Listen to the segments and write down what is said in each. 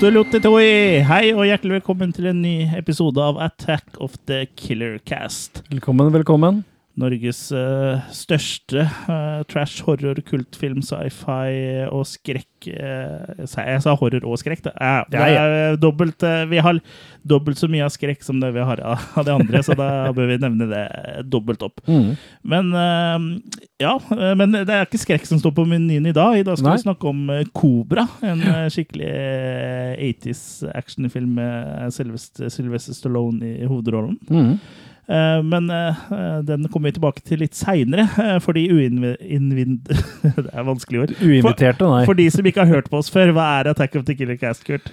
Tottelottitoi! Hei og hjertelig velkommen til en ny episode av Attack of the Killer Cast. Velkommen, velkommen. Norges eh, største eh, trash, horror, kultfilm, sci-fi og skrekk eh, Jeg sa- horror og skrekk, det. Ja, det er dobbelt, eh, vi har dobbelt så mye av skrekk som det vi har av de andre, så da bør vi nevne det dobbelt opp. Mm. Men eh, ja, eh, men det er ikke skrekk som står på menyen i dag. I dag skal Nei. vi snakke om eh, Cobra, en eh, skikkelig eh, 80s actionfilm med selveste Sylvester Stallone i hovedrollen. Mm. Eh, Men eh, den kommer vi tilbake til litt seinere, fordi uinnvind... det er vanskelige ord. Uinviterte, nei. For de som ikke har hørt på oss før, hva er Attack of the Killer Cast, Kurt?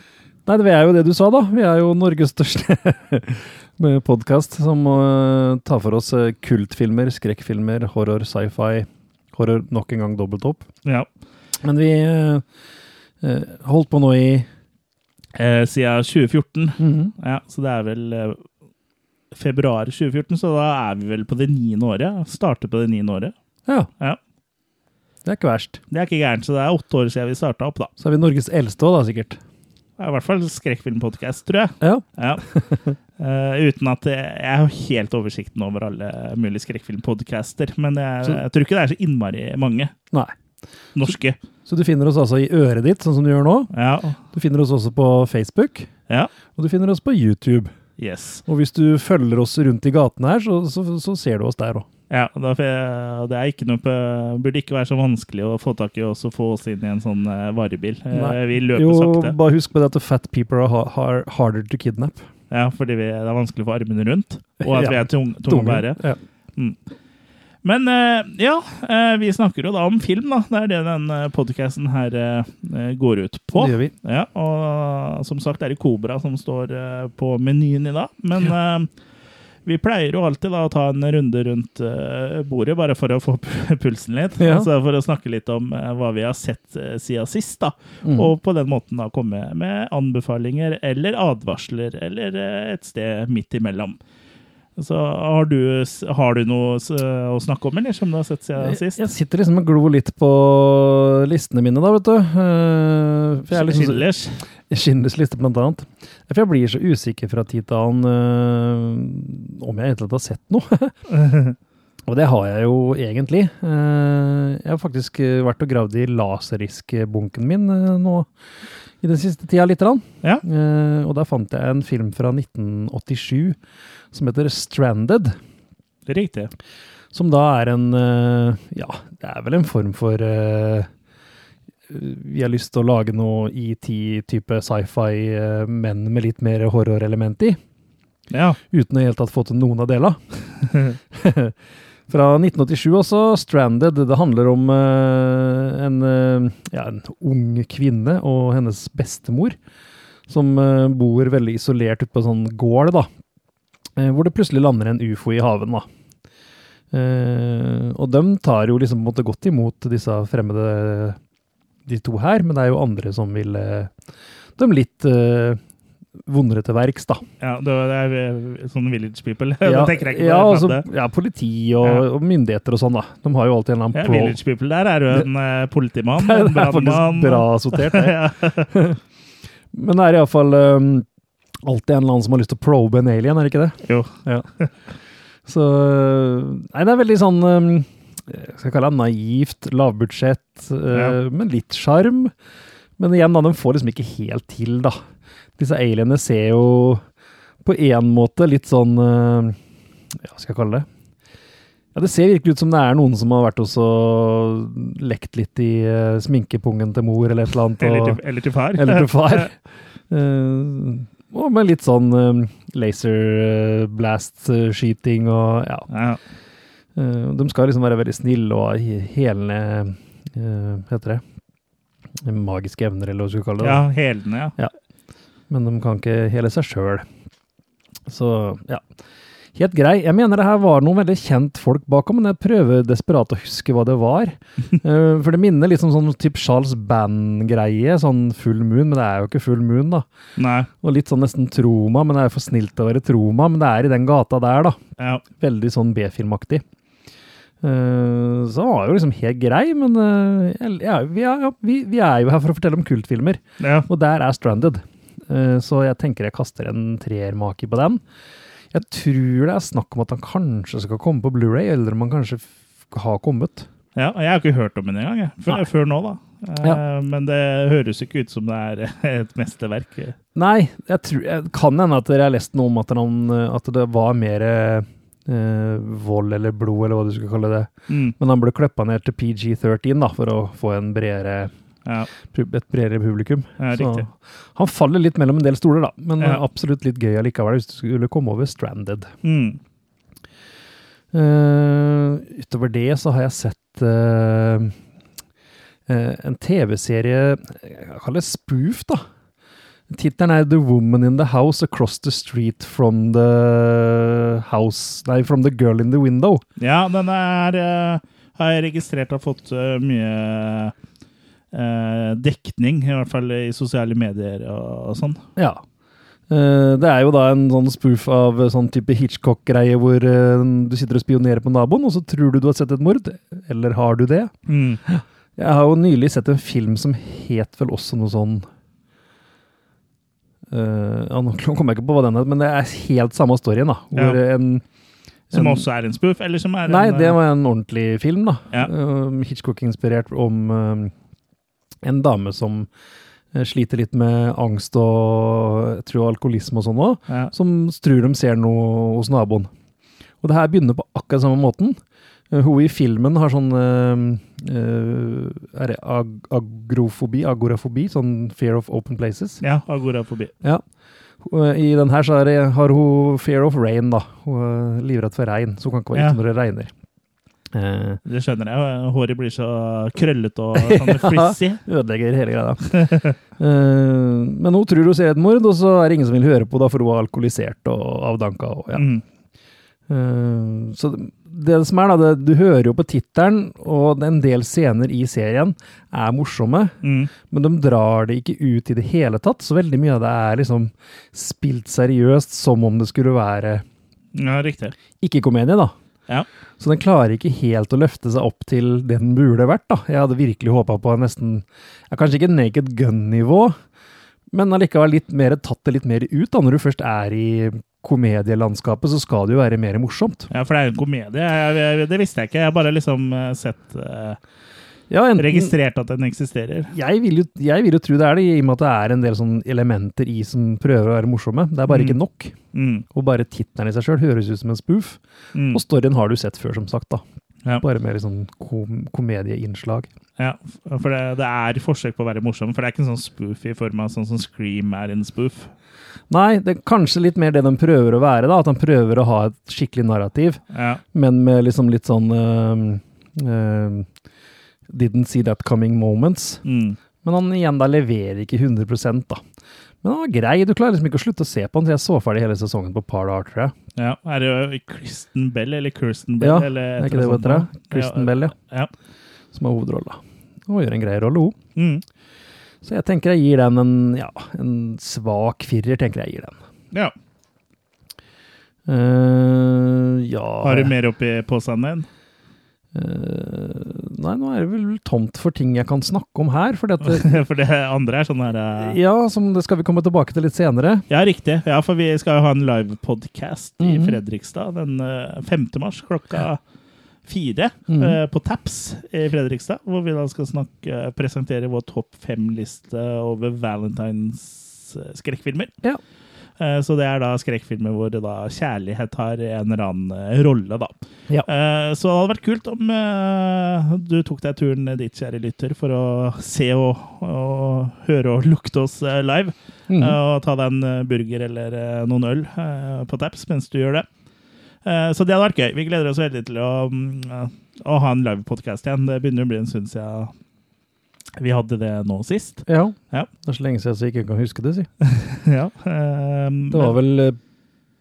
Nei, det er jo det du sa, da. Vi er jo Norges største podkast som tar for oss eh, kultfilmer, skrekkfilmer, horror, sci-fi. Horror nok en gang dobbelt opp. Ja. Men vi eh, eh, holdt på nå i Eh, Siden 2014. Mhm. Ja, så det er vel eh, februar 2014, så da er vi vel på det niende året. Starter på det niende året. Ja. Ja. Det er ikke verst. Det er ikke gærent, så det er åtte år siden vi starta opp, da. Så er vi Norges eldste òg, da, sikkert. Det er I hvert fall skrekkfilmpodkast, tror jeg. Ja. Ja. Uh, uten at jeg, jeg har helt oversikten over alle mulige skrekkfilmpodcaster. Men jeg, jeg tror ikke det er så innmari mange Nei. norske. Så du finner oss altså i øret ditt, sånn som du gjør nå. Ja. Du finner oss også på Facebook. ja. Og du finner oss på YouTube. Yes. Og hvis du følger oss rundt i gatene her, så, så, så ser du oss der òg. Ja, det er ikke noe på, burde ikke være så vanskelig å få tak i oss og få oss inn i en sånn eh, varebil. Eh, Nei. vi løper Jo, sakte. bare husk på det at fat people are harder to kidnap. Ja, fordi vi, det er vanskelig å få armene rundt, og at Ja. vi er tung, tunge å bære. Ja. Men eh, ja, eh, vi snakker jo da om film, da. Det er det den podkasten her eh, går ut på. Det gjør vi. Ja, og som sagt er det Kobra som står eh, på menyen i dag. Men ja. vi pleier jo alltid da å ta en runde rundt eh, bordet, bare for å få pulsen litt. Ja. Altså for å snakke litt om eh, hva vi har sett eh, siden sist. da. Mm. Og på den måten da komme med anbefalinger eller advarsler, eller eh, et sted midt imellom. Så har du, har du noe å snakke om, eller som du har sett siden sist? jeg sitter liksom og glor litt på listene mine, da, vet du. Eh, For jeg liksom Schindlers. Schindlers liste, blant annet. For jeg blir så usikker fra tid til annen eh, om jeg egentlig har sett noe. Og det har jeg jo egentlig. Eh, jeg har faktisk vært og gravd i laserisk-bunken min nå i den siste tida lite grann. Ja. Uh, og der fant jeg en film fra 1987 som heter Stranded. Riktig. Som da er en uh, Ja, det er vel en form for uh, Vi har lyst til å lage noe ET-type sci-fi, men med litt mer horrorelement i. Ja. Uten å i det hele tatt få til noen av delene. Fra 1987 også, Stranded. Det handler om uh, en, uh, ja, en ung kvinne og hennes bestemor. Som uh, bor veldig isolert ute på en sånn gård, da. Hvor det plutselig lander en ufo i haven, da. Og de tar jo liksom på godt imot disse fremmede, de to her, men det er jo andre som vil dem litt vondere til verks, da. Ja, det er, er sånn Village People. Ja, ja, altså, ja, politi og, Ja. og myndigheter og sånn, da. De har jo alltid en eller annen pro- Village People, der er jo en eh, politimann, en er faktisk brannmann. bra sortert. det. Men det er iallfall um, alltid en eller annen som har lyst til å probe en alien, er det ikke det? Jo. Ja. Så Nei, det er veldig sånn um, jeg skal kalle det naivt, lavbudsjett, uh, men litt sjarm. Men igjen, da, de får liksom ikke helt til, da. Disse alienene ser jo på en måte litt sånn uh, Ja, hva skal jeg kalle det? Ja, Det ser virkelig ut som det er noen som har vært hos og lekt litt i uh, sminkepungen til mor eller et eller annet. Eller, til, eller til far. eller til far. uh, og med litt sånn um, laser eh, blast-skyting og ja. ja. Uh, de skal liksom være veldig snille og ha he- helende uh, Heter det? Magiske evner, eller hva du skal kalle det. ja, helene, ja. Men de kan ikke hele seg sjøl. Så ja. Helt grei. Jeg mener det her var noen veldig kjent folk bakom, men jeg prøver desperat å huske hva det var. uh, For det minner litt om sånn typ Charles Band-greie, sånn full moon, men det er jo ikke full moon, da. Nei. Og litt sånn nesten troma, men det er for snilt til å være troma, men det er i den gata der, da. Ja. Veldig sånn B-filmaktig. Uh, så han var jo liksom helt grei, men uh, ja, vi, er, ja, vi, vi er jo her for å fortelle om kultfilmer, Ja. og der er Stranded. Eh, så jeg tenker jeg kaster en treermaker på den. Jeg tror det er snakk om at han kanskje skal komme på Blu-ray, eller om han kanskje har kommet. ja. Jeg har ikke hørt om den engang, jeg. Før, før nå, da. Eh, Ja. Men det høres ikke ut som det er et mesterverk. Nei, jeg tror, jeg kan hende at dere har lest noe om at, han, at det var mer eh, vold eller blod, eller hva du skal kalle det. Mm. Men han ble kløppa ned til PG-13 da, for å få en bredere, Ja, et bredere publikum. ja, Så han faller litt mellom en del stoler, da. Men Ja. absolutt litt gøy allikevel, hvis du skulle komme over Stranded. Mm. Uh, utover det så har jeg sett uh, uh, en TV-serie Jeg kaller det spoof, da. Tittelen er 'The Woman in the House Across the Street from the House Nei, from the Girl in the Window. Ja, den er har jeg registrert har fått mye dekning, i hvert fall i sosiale medier og, og sånn. Ja. Eh, det er jo da en sånn spoof av eh, sånn type Hitchcock-greie hvor eh, du sitter og spionerer på naboen, og så tror du du har sett et mord. Eller har du det? Mm. Jeg har jo nylig sett en film som het vel også noe sånn uh, ja, Nå kommer jeg ikke på hva den het, men det er helt samme storyen. da. Hvor Ja. en, Som en- også er en spoof, eller som er Nei, en det eh, var en ordentlig film. da. Ja. Uh, Hitchcock-inspirert om eh, en dame som eh, sliter litt med angst og tror alkoholisme og sånn òg, ja. som tror de ser noe hos naboen. Og det her begynner på akkurat samme måten. Eh, Hun i filmen har sånn eh, er det ag agrofobi, agorafobi, sånn fear of open places. ja, agorafobi. Ja. I den her så det, har hun fear of rain, da. Hun er livredd for regn, så hun kan ikke være Ja. ute når det regner. Eh, Det skjønner jeg. Håret blir så krøllete og sånn frizzy. ødelegger hele greia. Eh, men hun tror hun ser et mord, og så er det ingen som vil høre på, da, for hun er alkoholisert og avdanka. Og, ja. Mm. Eh, så det som er da, du hører jo på tittelen, og en del scener i serien er morsomme, Mm. men de drar det ikke ut i det hele tatt, så veldig mye av det er liksom spilt seriøst som om det skulle være Ja, riktig. ikke-komedie, da. Ja. Så den klarer ikke helt å løfte seg opp til det den burde vært, da. Jeg hadde virkelig håpa på nesten ja, Kanskje ikke Naked Gun-nivå, men allikevel litt mer, tatt det litt mer ut, da. Når du først er i komedielandskapet, så skal det jo være mer morsomt. Ja, for det er en komedie. Jeg, jeg, det visste jeg ikke. Jeg har bare liksom eh, sett eh, Ja, enten, Registrert at den eksisterer. jeg, vil jo, jeg vil jo tro det er det, i og med at det er en del sånn elementer i som prøver å være morsomme. Det er bare Mm. ikke nok. Mm. Og bare tittelen i seg sjøl høres ut som en spoof. Mm. Og storyen har du sett før, som sagt. da. Ja. Bare med litt sånn kom komedieinnslag. Ja, for det, det er forsøk på å være morsom, for det er ikke en sånn spoof i form av sånn som Scream er en spoof. Nei, det er kanskje litt mer det de prøver å være. da, At de prøver å ha et skikkelig narrativ, Ja, men med liksom litt sånn øh, øhm, Didn't see that coming moments. mm. Men han igjen da leverer ikke 100 da. Men han var grei. Du klarer liksom ikke å slutte å se på han. så Jeg så ferdig hele sesongen på par tror jeg. ja. Er det jo Kristen Bell eller Kirsten Bell? Ja, eller Er ikke det hun heter? Kristen Ja, Bell, ja. Ja. Som har hovedrolla. Og gjør en grei rolle, hun. Mm. Så jeg tenker jeg gir den en, ja, en svak firer. tenker jeg gir den. ja. Uh, ja Har du mer oppi posen din? Eh, nei, nå er det vel tomt for ting jeg kan snakke om her. For dette, For det andre er sånn her uh... ja, som det skal vi komme tilbake til litt senere. Ja, riktig. Ja, for vi skal jo ha en livepodcast i Mhm. Fredrikstad den eh, 5. mars klokka fire mm -hmm. uh, på Taps i Fredrikstad. Hvor vi da skal snakke, presentere vår topp fem-liste over Valentines eh, skrekkfilmer. Ja. Eh, Så det er da skrekkfilmer hvor da kjærlighet har en eller annen eh, rolle, da. Ja. Eh, Så det hadde vært kult om du tok deg turen dit, kjære lytter, for å se og, og høre og lukte oss live. Mm -hmm. Og ta deg en burger eller noen øl på taps mens du gjør det. Så det hadde vært gøy. Vi gleder oss veldig til å, mm, å ha en livepodkast igjen. Det begynner å bli en stund siden vi hadde det nå sist. Ja. Ja. Det er så lenge siden så jeg ikke kan huske det, si. ja, Um, Det var vel eh,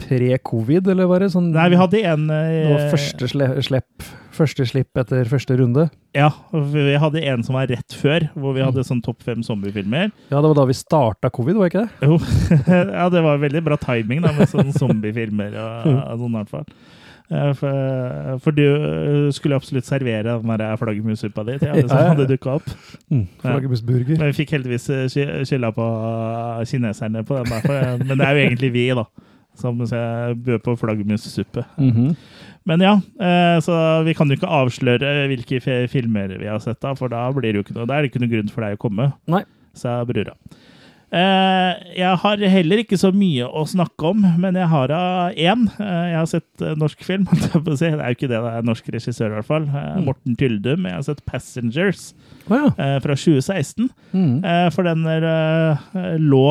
pre-covid, eller var det sånn? Nei, vi hadde en uh, Det var første, slipp, første slipp etter første runde. Ja, vi hadde en som var rett før, hvor vi Mm. hadde sånn topp fem zombiefilmer. Ja, det var da vi starta covid, var ikke det? Jo, ja, det var veldig bra timing da, med sånne zombiefilmer og, og sånn i hvert fall. Eh, For, for du eh, skulle absolutt servere den der flaggermussuppa di til alle som Ja, ja, ja. hadde dukka opp. Mm. Flaggermusburger. Men vi fikk heldigvis eh, skylda på kineserne på den. der, Men det er jo egentlig vi, da, som eh, bød på flaggermussuppe. Mhm. Men ja, eh, så vi kan jo ikke avsløre hvilke filmer vi har sett, da, for da blir det jo ikke noe, da er det ikke noe grunn for deg å komme, Nei. sa brura. Eh, jeg har heller ikke så mye å snakke om, men jeg har én. Eh, jeg har sett eh, norsk film. Det er jo ikke det, det er norsk regissør i hvert fall. Mm. Morten Tyldum. Jeg har sett 'Passengers' fra 2016. Mhm. Eh, for den lå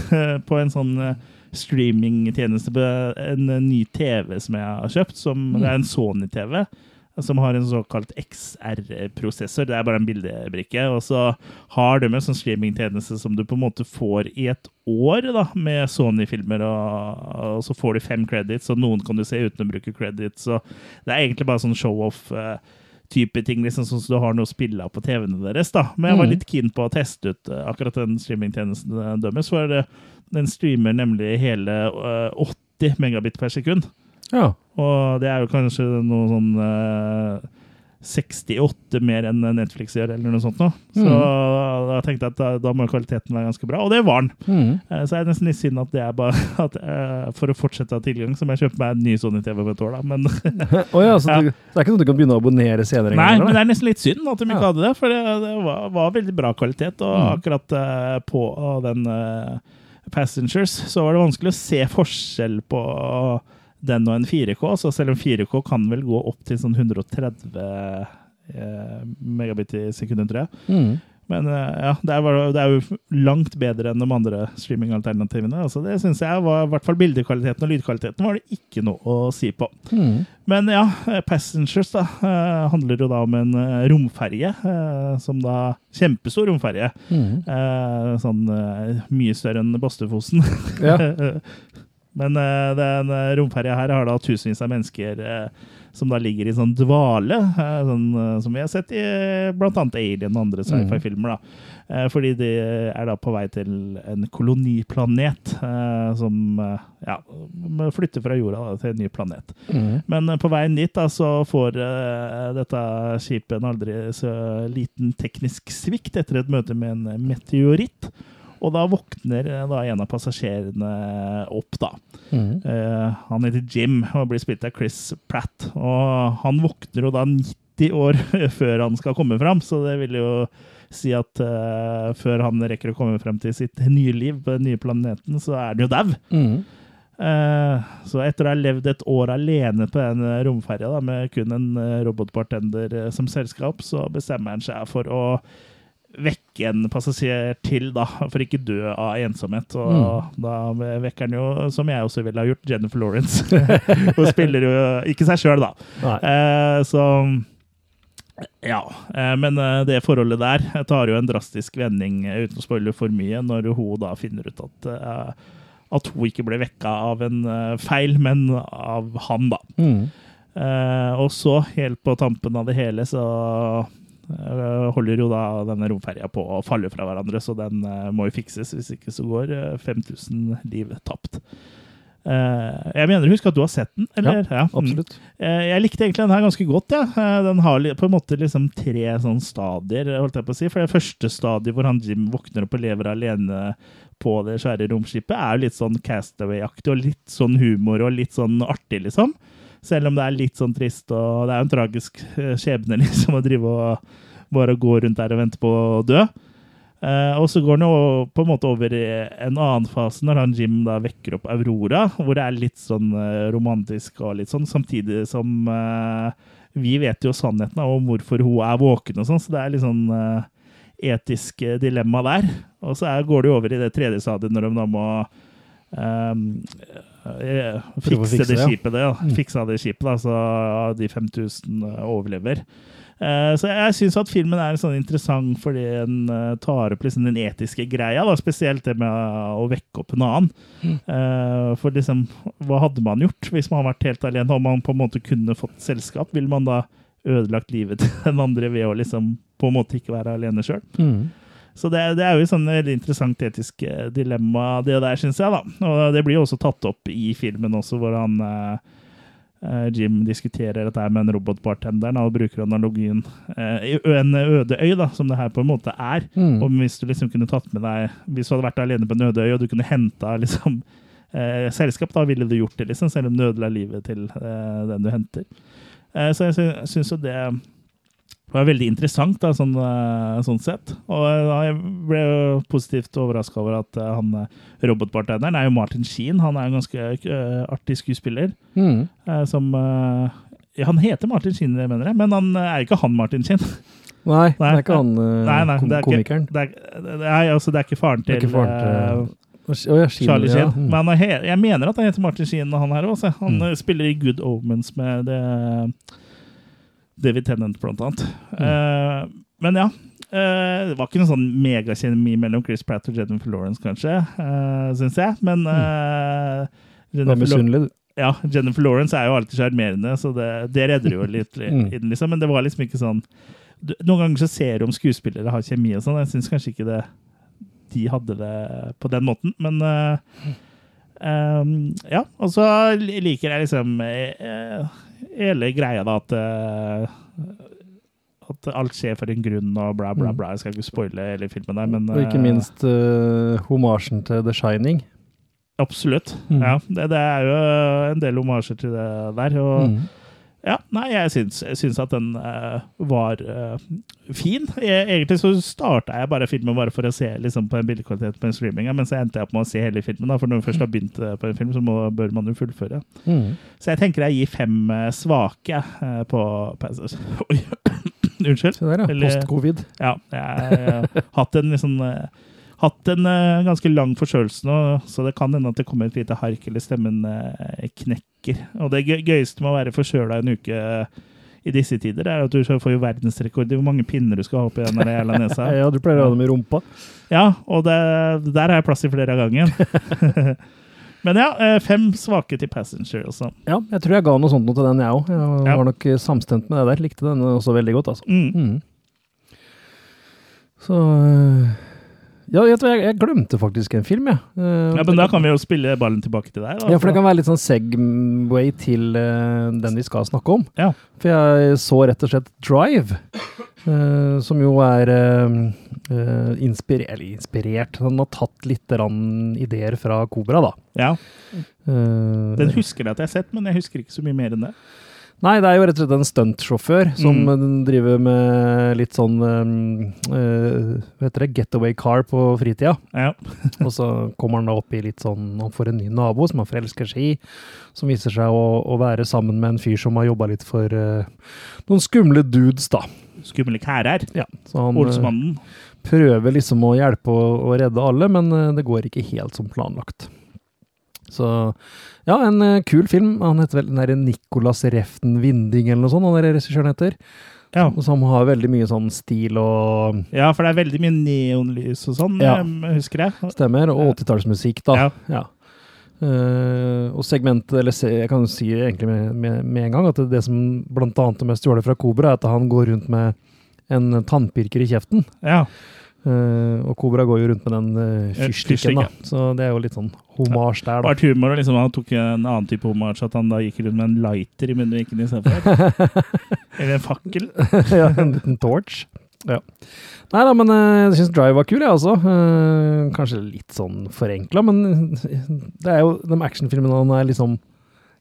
på en sånn streamingtjeneste på en ny TV som jeg har kjøpt. Som, Mm. Det er en Sony-TV som har en såkalt XR-prosessor. Det er bare en bildebrikke. Og så har de en sånn streamingtjeneste som du på en måte får i et år da, med Sony-filmer. Og, og så får du fem credits, og noen kan du se uten å bruke credits. Så det er egentlig bare sånn show-off. eh, type ting, liksom sånn som du har noe å spille av på TV-ene deres. da. Men jeg var Mhm. litt keen på å teste ut eh, akkurat den streamingtjenesten eh, deres, for den streamer nemlig hele eh, 80 megabit per sekund. Ja. Og det er jo kanskje noe sånn eh, 68 mer enn Netflix gjør, eller noe sånt noe. Så mm. da tenkte jeg at da, da må kvaliteten være ganske bra, og det var den. Mm. Eh, Så er det nesten litt synd at det er bare at eh, for å fortsette å ha tilgang, så må jeg kjøpe meg en ny Sony-TV på et år, da. Men oh, ja, så Ja. du, så det er ikke noe du kan begynne å abonnere senere? Nei, engang, men det er nesten litt synd at de ikke Ja. hadde det, for det, det var, var veldig bra kvalitet. Og Mm. akkurat eh, på den eh, Passengers så var det vanskelig å se forskjell på den og en 4K. Så selv om 4K kan vel gå opp til sånn 130 eh, megabit i sekundet, tror jeg. Mm. Men eh, ja, det er, det er jo langt bedre enn de andre streamingalternativene. Altså, det syns jeg var i hvert fall bildekvaliteten og lydkvaliteten var det ikke noe å si på. Mm. Men ja, eh, Passengers da, eh, handler jo da om en romferje, eh, som da Kjempestor romferje. Mm. Eh, sånn mye større enn Bastøfosen. Ja. Men uh, den eh, romferja her har da tusenvis av mennesker uh, som da ligger i sånn dvale, uh, sånn, eh, som vi har sett i eh, annet Alien og andre sci-fi-filmer. Eh, fordi de er da på vei til en koloniplanet eh, som eh, ja, flytter fra jorda da, til en ny planet. Mm. Men eh, på veien dit da, så får eh, dette skipet en aldri så liten teknisk svikt etter et møte med en meteoritt. Og da våkner eh, da en av passasjerene opp, da. Mm. Uh, han heter Jim og blir spilt av Chris Pratt. Og han våkner jo da 90 år før han skal komme fram, så det vil jo si at uh, før han rekker å komme frem til sitt nye liv på den nye planeten, så er han jo dau. Mm. Så etter å ha levd et år alene på den romferja med kun en robotbartender som selskap, så bestemmer han seg for å vekke en passasjer til, da, for ikke dø av ensomhet. Og da vekker han jo, som jeg også ville ha gjort, Jennifer Lawrence. Hun spiller jo ikke seg sjøl, da. Eh, så ja. Eh, men eh, det forholdet der tar jo en drastisk vending, eh, uten å spoile for mye, når hun da finner ut at eh, at hun ikke ble vekka av en eh, feil, men av han, da. Mm. Eh, og så, helt på tampen av det hele, så eh, holder jo da denne romferja på å falle fra hverandre, så den eh, må jo fikses. Hvis ikke så går eh, 5000 liv tapt. Eh, jeg mener, husk at du har sett den? Eller? Ja, mm. Absolutt. Eh, Jeg likte egentlig den her ganske godt. Ja. Eh, Den har på en måte liksom tre sånn stadier, holdt jeg på å si. For det første stadiet hvor han Jim våkner opp og lever alene på det svære romskipet, er jo litt sånn Castaway-aktig og litt sånn humor og litt sånn artig, liksom. Selv om det er litt sånn trist, og det er jo en tragisk eh, skjebne, liksom, å drive og bare gå rundt der og vente på å dø. Eh, og så går han jo på en måte over i en annen fase, når han Jim da vekker opp Aurora, hvor det er litt sånn eh, romantisk og litt sånn, samtidig som vi vet jo sannheten om hvorfor hun er våken og sånn, så det er litt sånn etisk dilemma der. Og så går det jo over i det tredje stadiet, når de da må å fikse det skipet, det, ja. Fikse av det skipet, da, så de 5000 overlever. Eh, Så jeg syns at filmen er sånn interessant fordi den eh, tar opp liksom den etiske greia, da, spesielt det med å vekke opp en annen. Mm. For liksom, hva hadde man gjort hvis man hadde vært helt alene? Om man på en måte kunne fått selskap, ville man da ødelagt livet til den andre ved å liksom på en måte ikke være alene sjøl? Mhm. Så det, det er jo et sånn veldig interessant etisk eh, dilemma, det der, syns jeg. da. Og det blir jo også tatt opp i filmen også, hvor han eh, eh, Jim diskuterer dette med en robotbartender og bruker analogien i en øde øy, da, som det her på en måte er. Mm. Og hvis du liksom kunne tatt med deg Hvis du hadde vært alene på en øde øy, og du kunne henta liksom, eh, selskap, da ville du gjort det, liksom, selv om du ødela livet til eh, den du henter. Eh, så jeg sy- syns jo det var veldig interessant, da, sånn, eh, sånn sett. Og da, jeg ble positivt overraska over at eh, han eh, robotbartenderen er jo Martin Sheen. Han er en ganske uh, artig skuespiller. Mm. Uh, som uh, ja, Han heter Martin Sheen, mener jeg, men han eh, er ikke han Martin Sheen. Nei, det er ikke han eh, Nei, nei, kom det er ikke- komikeren. Det er, det er, altså, det er ikke faren til ikke faren eh, til Å ja, Sheen, Charlie ja. Sheen. Mm. Men er jeg mener at han heter Martin Sheen, han her også. Han Mm. eh, spiller i Good Omens med det, David Tennant, blant annet. Mm. Uh, men ja. Uh, det var ikke noen sånn megakjemi mellom Chris Pratt og Jennifer Lawrence, kanskje, uh, syns jeg. Men uh, Du er ja, Jennifer Lawrence er jo alltid sjarmerende, så det, det redder jo litt Mm. den, liksom. Men det var liksom ikke sånn du, Noen ganger så ser du om skuespillere har kjemi og sånn. Jeg syns kanskje ikke det de hadde det på den måten, men eh, ehm, Ja. Og så liker jeg liksom eh, hele greia, da, at eh, at alt skjer for en grunn og bla, bla, bla. Jeg skal ikke spoile hele filmen der, men Mm. Og ikke eh, minst uh, homasjen til The Shining. Absolutt. Mm. Ja, det, det er jo en del homasjer til det der. Og Mm. Ja, nei, jeg syns, jeg syns at den uh, var uh, fin. Jeg, egentlig så starta jeg bare filmen bare for å se liksom, på en bildekvalitet på en streaming, men så endte jeg opp med å se hele filmen. Da, for når du først har begynt eh, på en film, så må, bør man jo fullføre. Mm. Så jeg tenker jeg gir fem svake på Passers. Oi, unnskyld. Se der, ja. Post-covid. Ja, jeg har hatt en liksom eh, Hatt en uh, ganske lang forkjølelse nå, så det kan hende at det kommer et lite hark eller stemmen uh, knekker. Og det gøyeste med å være forkjøla en uke eh, i disse tider, er at du får jo verdensrekord i hvor mange pinner du skal ha opp i den jævla nesa. Ja, du pleier å ha dem i rumpa. Ja, og det, der har jeg plass i flere av gangen. Men ja, fem svake til Passenger også. Ja, jeg tror jeg ga noe sånt noe til den, jeg òg. Jeg Ja. var nok samstemt med det der. Likte den også veldig godt, altså. Mm. Mm. Så Ja, du jeg, jeg glemte faktisk en film, jeg. Uh, Ja, men da kan vi jo spille ballen tilbake til deg. Da. Ja, for det kan være litt sånn segway til uh, den vi skal snakke om. Ja. For jeg så rett og slett Drive, uh, som jo er inspirert, inspirert Han har tatt litt ideer fra Kobra, da. Ja, Eh, Den husker jeg at jeg har sett, men jeg husker ikke så mye mer enn det. Nei, det er jo rett og slett en stuntsjåfør som Mm. driver med litt sånn eh, Hva heter det? Getaway car på fritida. Ja. Og så kommer han da opp i litt sånn Han får en ny nabo som han forelsker seg i, som viser seg å, å være sammen med en fyr som har jobba litt for øh, noen skumle dudes, da. Skumle kærer. Ja, eh, Olsmannen. prøver liksom å hjelpe og, og redde alle, men det går ikke helt som planlagt. Så ja, en eh, kul film. Han heter vel den derre Nicolas Reften Winding eller noe sånt, han der regissøren heter. Ja. Som har veldig mye sånn stil og ja, for det er veldig mye neonlys og sånn, Ja. husker jeg. stemmer, og 80-tallsmusikk, da. Ja. Ja. Uh, og segmentet, eller se, jeg kan jo si egentlig med, med, med en gang, at det, som blant annet er mest stjålet fra Kobra, er at han går rundt med en tannpirker i kjeften. Ja. Uh, og Kobra går jo rundt med den uh, fyrstikken, da. Så det er jo litt sånn homasj der, da. Art humor, liksom, han tok en annen type homasj, at han da gikk rundt med en lighter i munnviken istedenfor. Eller en fakkel. ja, en liten torch. Ja. Nei da, men eh, jeg syns Drive var kul, jeg også. Eh, kanskje litt sånn forenkla, men det er jo de actionfilmene han er liksom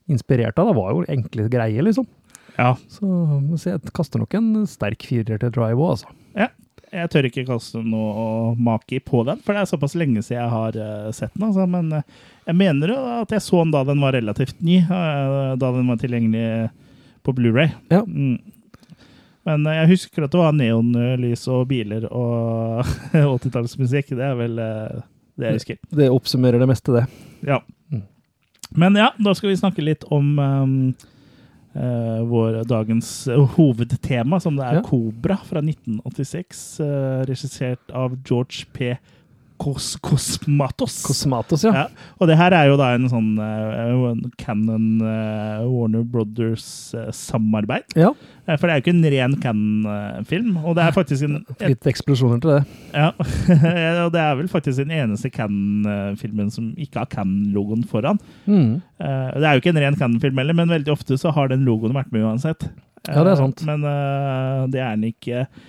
inspirert av, det var jo enkle greier, liksom. Ja. Så, så jeg kaster nok en sterk firer til Drive òg, altså. Jeg tør ikke kaste noe maki på den, for det er såpass lenge siden jeg har uh, sett den. Altså, men uh, jeg mener jo at jeg så den da den var relativt ny, uh, da den var tilgjengelig på Blu-ray. Ja. Mm. Men jeg husker at det var neonlys og biler og 80-tallsmusikk. Det er vel det jeg husker. Det oppsummerer det meste, det. Ja. Mm. Men ja, da skal vi snakke litt om um, eh, vår dagens uh, hovedtema, som det er Ja. Kobra fra 1986. uh, regissert av George P. Kos Kosmatos. Kosmatos ja. Ja, og det her er jo da en sånn uh, Canon uh, Warner Brothers-samarbeid. ja. for det er jo ikke en ren Canon-film. Og det er faktisk en Litt eksplosjoner til det. ja, og det er vel faktisk den eneste Canon-filmen som ikke har Canon-logoen foran. Mm. Eh, det er jo ikke en ren Canon-film heller, men veldig ofte så har den logoen vært med uansett. Ja, det er sant. Eh, men eh, det er den ikke eh,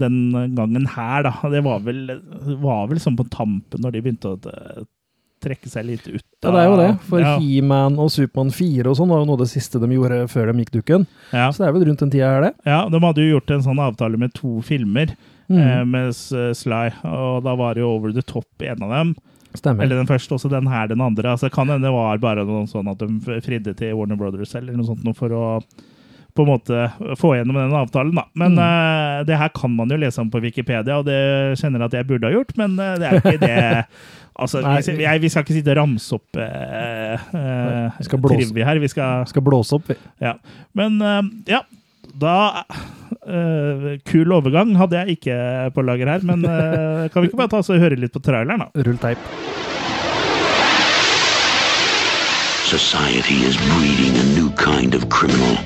den gangen her, da. Det var vel, var vel sånn på tampen når de begynte å eh, trekke seg litt ut. Ja, det er jo det. For ja, He-Man og Supermann 4 og sånn var jo noe av det siste de gjorde før de gikk dukken. ja. Så det er vel rundt den tida her, det. ja, de hadde jo gjort en sånn avtale med to filmer. Mm. eh, med Sly, og da var det jo Over the Top en av dem. Stemmer. Eller den første, også den her den andre. Altså, kan hende det var bare noe sånn at de fridde til Warner Brothers eller noe sånt noe for å på en måte få gjennom den avtalen, da. Men Mm. eh, det her kan man jo lese om på Wikipedia, og det kjenner jeg at jeg burde ha gjort, men eh, det er ikke det Altså, vi, jeg, vi skal ikke sitte og ramse opp uh, vi skal blåse. her. Vi skal Skal blåse opp, vi. Ja. Men eh, ja, da eh, Kul overgang hadde jeg ikke på lager her, men eh, kan vi ikke bare ta oss og høre litt på traileren, da? Rull teip. Society is breeding a new kind of criminal.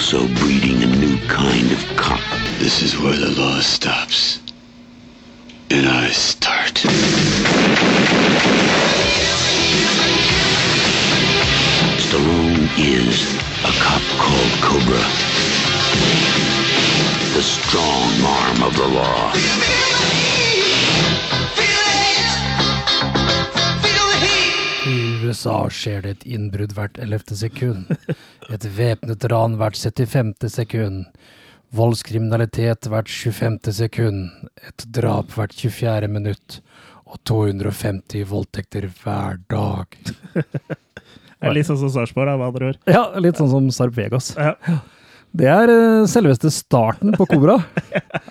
Also breeding a new kind of cop. This is where the law stops. And I start. Stallone is a cop called Cobra. The strong arm of the law. USA skjer det et innbrudd hvert ellevte sekund. Et væpnet ran hvert 75. sekund. Voldskriminalitet hvert 25. sekund. Et drap hvert 24. minutt. Og 250 voldtekter hver dag. Litt sånn som Sarpsborg, med andre ord. Ja, litt sånn som Sarp Vegas. Ja. Det er eh, selveste starten på Kobra.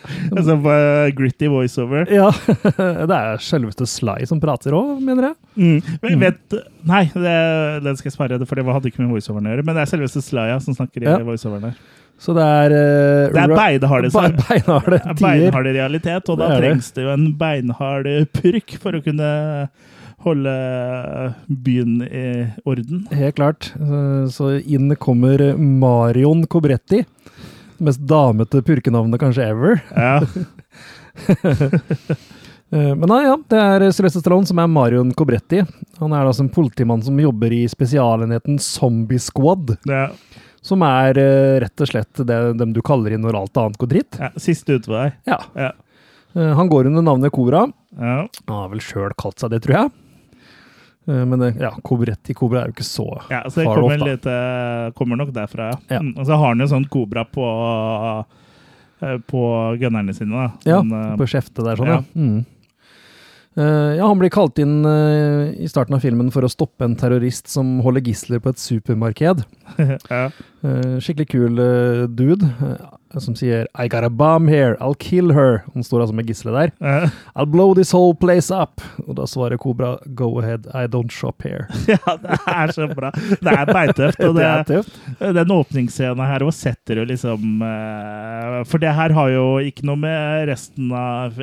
Altså på eh, gritty voiceover. Ja, det er selveste Sly som prater òg, mener jeg. Mm. Men vet, nei, det, den skal jeg spare, for det hadde ikke med voiceoveren å gjøre. Men det er selveste Slaya som snakker i Ja. voiceoveren der. Så det er uh, Det er beinharde Be-. Beinharde realitet, og da Det er det. trengs det jo en beinhard purk for å kunne holde byen i orden. Helt klart. Så inn kommer Marion Cobretti. Det mest damete purkenavnet kanskje ever. Ja. Eh, Men nei, ja, det er Sylvester Stallone som er Marion Cobretti. Han er altså en politimann som jobber i spesialenheten Zombie Squad. Ja. Som er eh, rett og slett det dem du kaller inn når alt annet går dritt. ja, siste utvei. Ja. Ja. Eh, Han går under navnet Kobra. Ja. Han har vel sjøl kalt seg det, tror jeg. Eh, Men det- ja, Cobretti Kobra er jo ikke så ja, så det kommer off, da. litt, eh, kommer nok derfra, ja. Ja. Mm, Og så har han jo sånn kobra på eh, på gunnerne sine, da. Ja, eh, på skjeftet der, sånn, ja. ja. Mm. Ja, han blir kalt inn i starten av filmen for å stoppe en terrorist som holder gisler på et supermarked. ja. Eh, skikkelig kul eh, dude eh, som sier I got a bomb here, I'll kill her. Han står altså med gisselet der. I'll blow this whole place up. Og da svarer Kobra go ahead, I don't shop here. ja, det er så bra. Det er beintøft. Og det det, er tøft. den åpningsscenen her òg setter jo liksom For det her har jo ikke noe med resten av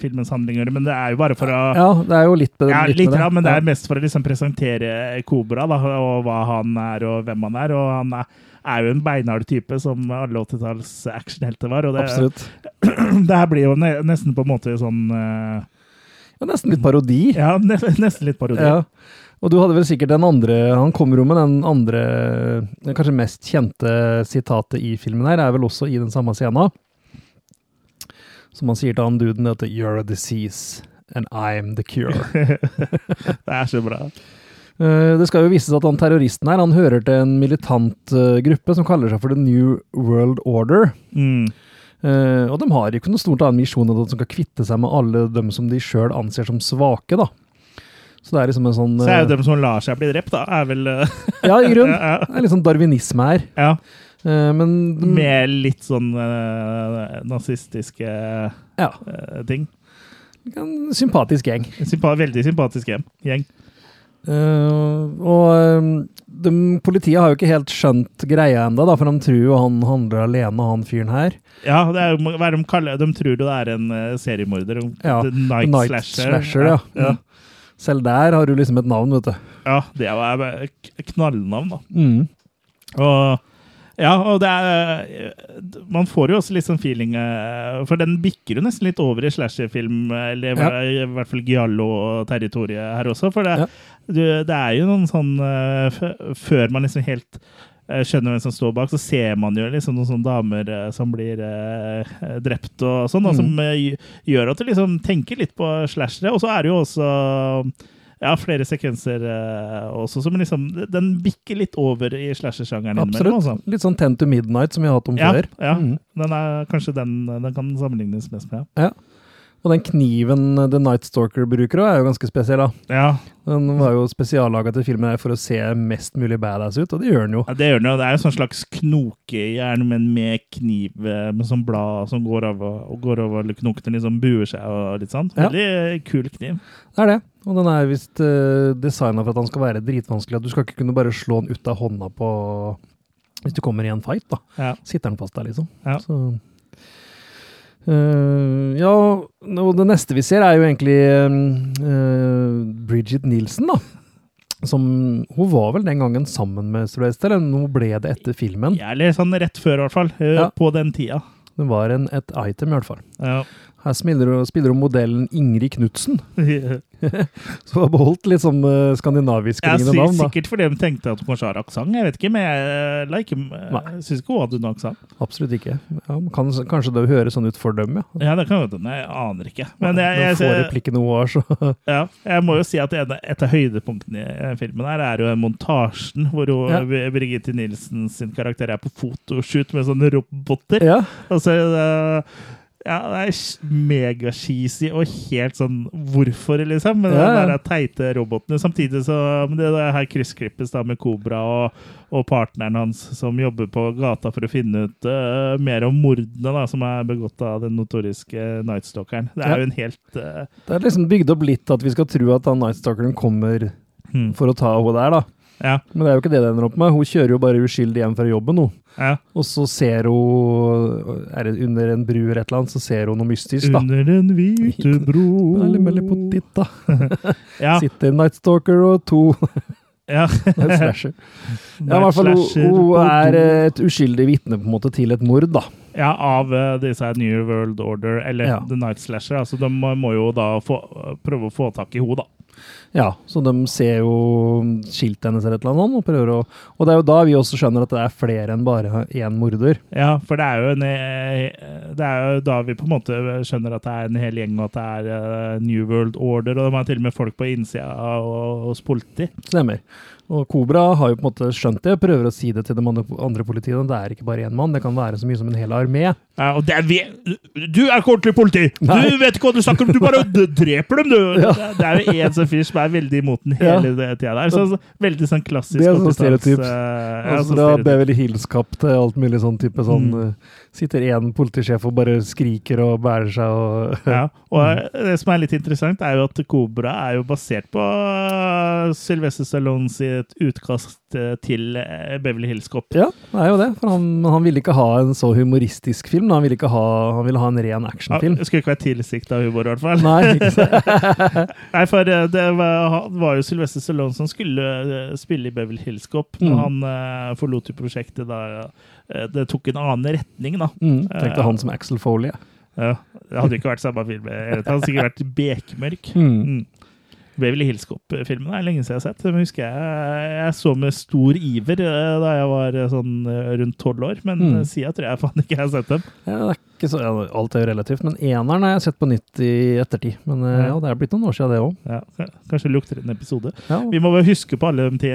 filmens handling å gjøre, men det er jo bare for å Ja, det er jo litt, med- Ja, litt litt, med det. men det er mest for å liksom presentere Kobra, da, og hva han er, og hvem han er. Og han er, er jo en beinhard type, som alle 80-talls actionhelter var. Og det, Absolutt. det her blir jo nesten på en måte sånn eh, Ja, nesten litt parodi. Ja, nesten litt parodi. Ja. Og du hadde vel sikkert den andre Han kommer jo med den andre, den kanskje mest kjente sitatet i filmen her, er vel også i den samme scenen. Som han sier til han duden at You're a disease, and I'm the cure. Det er så bra. Eh, det skal jo vises at han terroristen her, han hører til en militant eh, gruppe som kaller seg for The New World Order. Mm. Eh, og de har ikke noe stort annen misjon enn at de skal kvitte seg med alle dem som de sjøl anser som svake, da. Så det er liksom en sånn Så er jo dem som lar seg bli drept, da, er vel Ja, i grunn. Det er litt sånn darwinisme her. ja. Men Med litt sånn eh, nazistiske ja, ting. en sympatisk gjeng. Sympa veldig sympatisk gjeng. Eh, og eh, de, politiet har jo ikke helt skjønt greia ennå, for de tror jo han handler alene, han fyren her. Ja, det er, hva er det de kaller De tror jo det er en uh, seriemorder. Ja, Night, Night Slasher. Slasher, ja. ja. Selv der har du liksom et navn, vet du. Ja, det er knallnavn, da. Mm. Og ja, og det er Man får jo også litt sånn feeling eh, For den bikker jo nesten litt over i slasherfilm, eller Ja. i hvert fall Giallo-territoriet her også. For det, Ja. du, det er jo noen sånn eh, Før man liksom helt eh, skjønner hvem som står bak, så ser man jo liksom noen sånne damer eh, som blir eh, drept og sånn, og Mm. som eh, gjør at du liksom tenker litt på slashere. Og så er det jo også ja, flere sekvenser uh, også som liksom Den bikker litt over i slasher-sjangeren. Absolutt. Altså. Litt sånn Ten to Midnight, som vi har hatt om Ja, før. ja. Mm. Den er kanskje den den kan sammenlignes mest med. Ja. Og den kniven The Night Stalker bruker òg, er jo ganske spesiell. da. Ja, Den var jo spesiallaga til filmen for å se mest mulig badass ut, og det gjør den jo. ja det gjør den jo. Det er en sånn slags knokejern, men med kniv eh, med sånn blad som går over, og går over knokene liksom buer seg og litt sånn. Ja. Veldig kul kniv. Det er det. Og den er visst uh, designa for at han skal være dritvanskelig. At du skal ikke kunne bare slå den ut av hånda på Hvis du kommer i en fight, da. Ja. Sitter den fast der, liksom. Ja. Så Eh, ja, og det neste vi ser er jo egentlig uh, Bridget Nielsen, da. Som Hun var vel den gangen sammen med Sylvester, eller nå ble det etter filmen. Ja, eller sånn rett før, i hvert fall. eh, Ja. På den tida. Det var en, et item, i hvert fall. Ja. Her spiller, spiller hun modellen Ingrid Knutsen. Så hun har beholdt litt sånn uh, skandinavisk Ja, ringende si- navn, da. sikkert fordi de tenkte at hun kanskje har aksent. Jeg vet ikke, men jeg, like, Nei. jeg syns ikke hun hadde noen aksent. Absolutt ikke. Ja, kan, kanskje det høres sånn ut for dem, ja. Ja, det kan hende. Jeg aner ikke. Men jeg, jeg, jeg, replikken hun har, så ja, jeg må jo si at en- et av høydepunktene i eh, filmen her er jo montasjen hvor hun, Ja. Birgitte Nilsen sin karakter er på fotoshoot med sånne roboter. Ja. Altså, det, ja, det er megacheesy og helt sånn Hvorfor, liksom? Med Ja, ja. de teite robotene. Samtidig så men det der her kryssklippes da med Kobra og, og partneren hans som jobber på gata for å finne ut uh, mer om mordene da, som er begått av den notoriske Nightstalkeren. Det er Ja. jo en helt uh, Det er liksom bygd opp litt at vi skal tro at han Nightstalkeren kommer hmm. for å ta henne der, da. Ja. Men det er jo ikke det det ender opp med. Hun kjører jo bare uskyldig hjem fra jobben, hun. ja. Og så ser hun Er det under en bru eller et eller annet, så ser hun noe mystisk, da. Under den hvite bro Veldig, veldig på ditt, da. Ja. Sitter Nightstalker og to ja. slasher. Ja, i hvert fall, hun, hun er et uskyldig vitne på en måte til et mord, da. Ja, av uh, disse New World Order, eller Ja. The Night Slasher. Altså, de må jo da få, prøve å få tak i henne, da. Ja, så de ser jo skiltet hennes eller et eller annet, og prøver å Og det er jo da vi også skjønner at det er flere enn bare én morder. Ja, for det er jo en eh, Det er jo da vi på en måte skjønner at det er en hel gjeng, og at det er eh, New World Order, og de har til og med folk på innsida og, hos politi. Stemmer. Og Kobra har jo på en måte skjønt det, prøver å si det til de andre, politiene. Det er ikke bare én mann, det kan være så mye som en hel armé. Ja, og det er vi, du er ikke ordentlig politi! Nei. Du vet ikke hva du snakker om! Du bare dreper dem, du! Ja. Det, er jo en sånn fyr som er veldig imot den Ja. hele tida der. Så, så, veldig sånn klassisk Det er sånn stereotyp. Uh, ja, Altså, sånn da stereotyp. Beverly Hills-kapp til alt mulig sånn type sånn Mm. Eh, Sitter én politisjef og bare skriker og bærer seg og Ja, og det som er litt interessant, er jo at Cobra er jo basert på uh, Sylvester Stallone sitt utkast eh, til eh, Beverly Hills Cop. Ja, det er jo det. For han, han ville ikke ha en så humoristisk film. Han ville, ha, han ville ha en ren actionfilm. Ja, skulle ikke være tilsikta humor, i hvert fall. Nei, ikke sant? Nei, for eh, det var, var jo Sylvester Stallone som skulle spille i Beverly Hills Cop, men Mm. han forlot jo prosjektet da det tok en annen retning, da. Mm, tenkte han som Axel Foley. ja. Det hadde ikke vært samme film. Det hadde sikkert vært bekmørk. Mm. Mm. Beverly Hillscop-filmen er lenge siden jeg har sett. Den husker jeg jeg så med stor iver eh, da jeg var eh, sånn eh, rundt tolv år, men Mm. sida tror jeg faen ikke jeg har sett dem. Ja, det er så, ja, alt er jo relativt, men eneren har jeg sett på nytt i ettertid. Men Ja. ja, det er blitt noen år siden det òg. Ja, kanskje lukter en episode. Ja, Vi må bare huske på alle de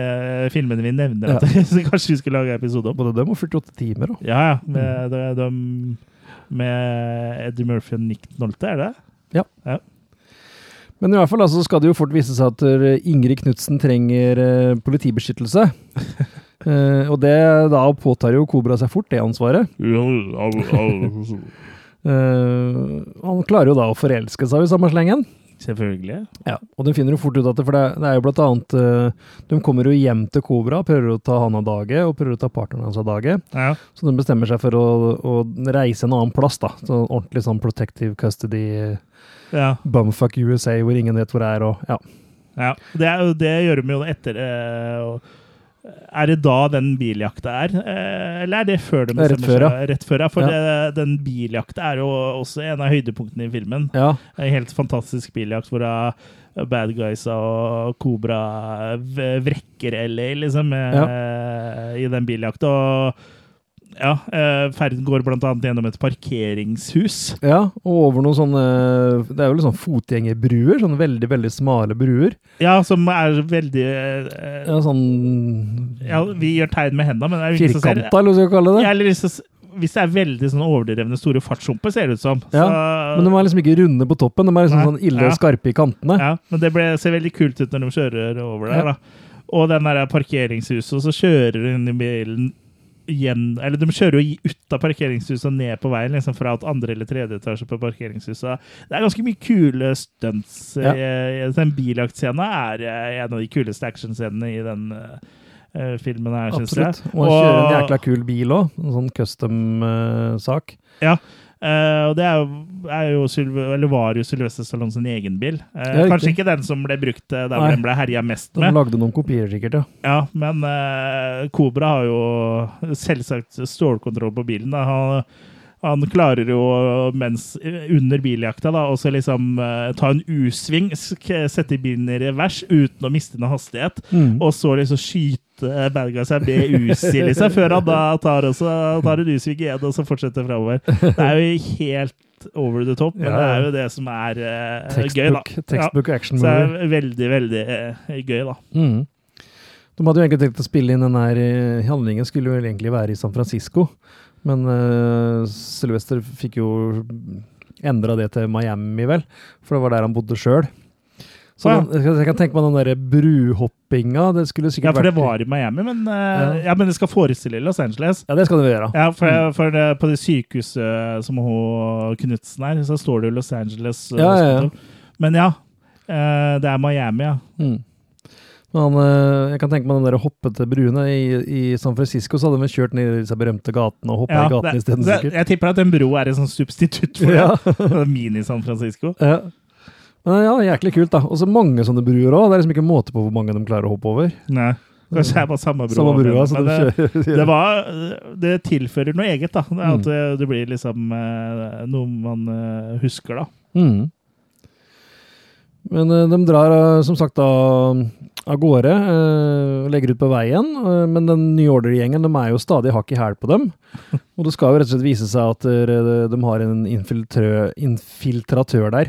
filmene vi nevner, Ja. så kanskje vi skal lage episode om. både dem og 48 timer òg. Ja, ja. Med, de, de, med Eddie Murphy og Nick Nolte, er det? Men i hvert fall altså, skal det jo fort vise seg at eh, Ingrid Knutsen trenger eh, politibeskyttelse. Eh, og det da påtar jo Kobra seg fort det ansvaret. Eh, han klarer jo da å forelske seg i samme slengen. Selvfølgelig. Ja, og den finner jo fort ut at det, for det, det er jo blant annet eh, De kommer jo hjem til Kobra, prøver å ta han av dage, og prøver å ta partneren hans av dage. Ja. Så de bestemmer seg for å, å reise en annen plass, da. Så ordentlig sånn protective custody, ja. bumfuck USA, hvor ingen vet hvor det er, og ja. Ja, det, er det gjør de jo etter eh, og- Er det da den biljakta er? Eh, eller er det før de er bestemmer seg? Rett før, ja. For Ja. det, den biljakta er jo også en av høydepunktene i filmen. Ja, En helt fantastisk biljakt hvor bad guysa og Kobra vrekker LA, liksom, ja. i den biljakta. Og ja, eh, ferden går annet gjennom et parkeringshus. ja, og over noen sånne Det er jo litt sånn fotgjengerbruer, sånne veldig, veldig smale bruer. Ja, som er veldig eh, Ja, sånn Ja, vi gjør tegn med hendene, men det er jo ingen som ser firkanta, eller hva skal vi kalle det. Ja, eller hvis hvis det er veldig sånn overdrevne store fartshumper, ser det ut som. Ja, Så- Men de er liksom ikke runde på toppen, de er liksom Nei, sånn ille ja. skarpe i kantene. ja, men det ble, ser veldig kult ut når de kjører over der. Ja. da. Og den der parkeringshuset, og så kjører inn i bilen igjen Eller de kjører jo ut av parkeringshuset og ned på veien, liksom fra et andre eller tredje etasje på parkeringshuset. Det er ganske mye kule stunts. Ja. Eh, Den biljaktscenen er eh, en av de kuleste actionscenene i den uh, filmen her, syns jeg. Absolutt. Og han kjører en jækla kul bil òg. En sånn custom-sak. Ja. Eh, og det er jo, er jo Sylve- eller var jo Sylvester Stallone sin egen bil. Uh, kanskje ikke den som ble brukt eh, der hvor den ble herja mest de med. lagde noen kopier, sikkert. ja. Ja, men uh, Cobra har jo selvsagt stålkontroll på bilen. Da. Han, han klarer jo mens under biljakta da, også liksom uh, ta en U-sving, sette bilen i revers uten å miste noe hastighet, Mm. og så liksom skyte bad guys med Uzi, liksom, før han da tar, også, tar en U-sving igjen og så fortsetter framover. Det er jo helt over the top, men Ja, det er jo det som er eh, gøy, da. Textbook, ja. action Så det er veldig, veldig uh, gøy, da. Mm. De hadde jo egentlig tenkt å spille inn den her eh, Handlingen skulle jo egentlig være i San Francisco, men uh, Sylvester fikk jo endra det til Miami, vel, for det var der han bodde sjøl. Så Ja. den, jeg kan tenke meg den derre bruhoppinga. Det skulle sikkert vært Ja, for det var i Miami, men, eh, Ja. men det skal forestille Los Angeles. Ja, det skal det gjøre. Ja, for, for det, på det sykehuset som hun Knutsen er, så står det jo Los Angeles. eh, Ja, ja. Men ja, eh, det er Miami, ja. Mm. Men eh, jeg kan tenke meg den der hoppete bruene. I, I San Francisco så hadde de kjørt ned i disse berømte gatene og hoppa ja i gatene det, isteden, sikkert. jeg tipper at en bro er en sånn substitutt for Ja. det. Mini-San Francisco. Ja. Men ja, jæklig kult, da. Og så mange sånne bruer òg. Det er liksom ikke måte på hvor mange de klarer å hoppe over. Nei, kanskje det er bare samme bro. Samme brua, men, men det, det, var, det tilfører noe eget, da. Det, at Mm. det, det blir liksom eh, noe man eh, husker, da. Mm. Men eh, de drar eh, som sagt da av gårde eh, og legger ut på veien. eh, men den New Order-gjengen de er jo stadig hakk i hæl på dem. Og det skal jo rett og slett vise seg at eh, de har en infiltratør der.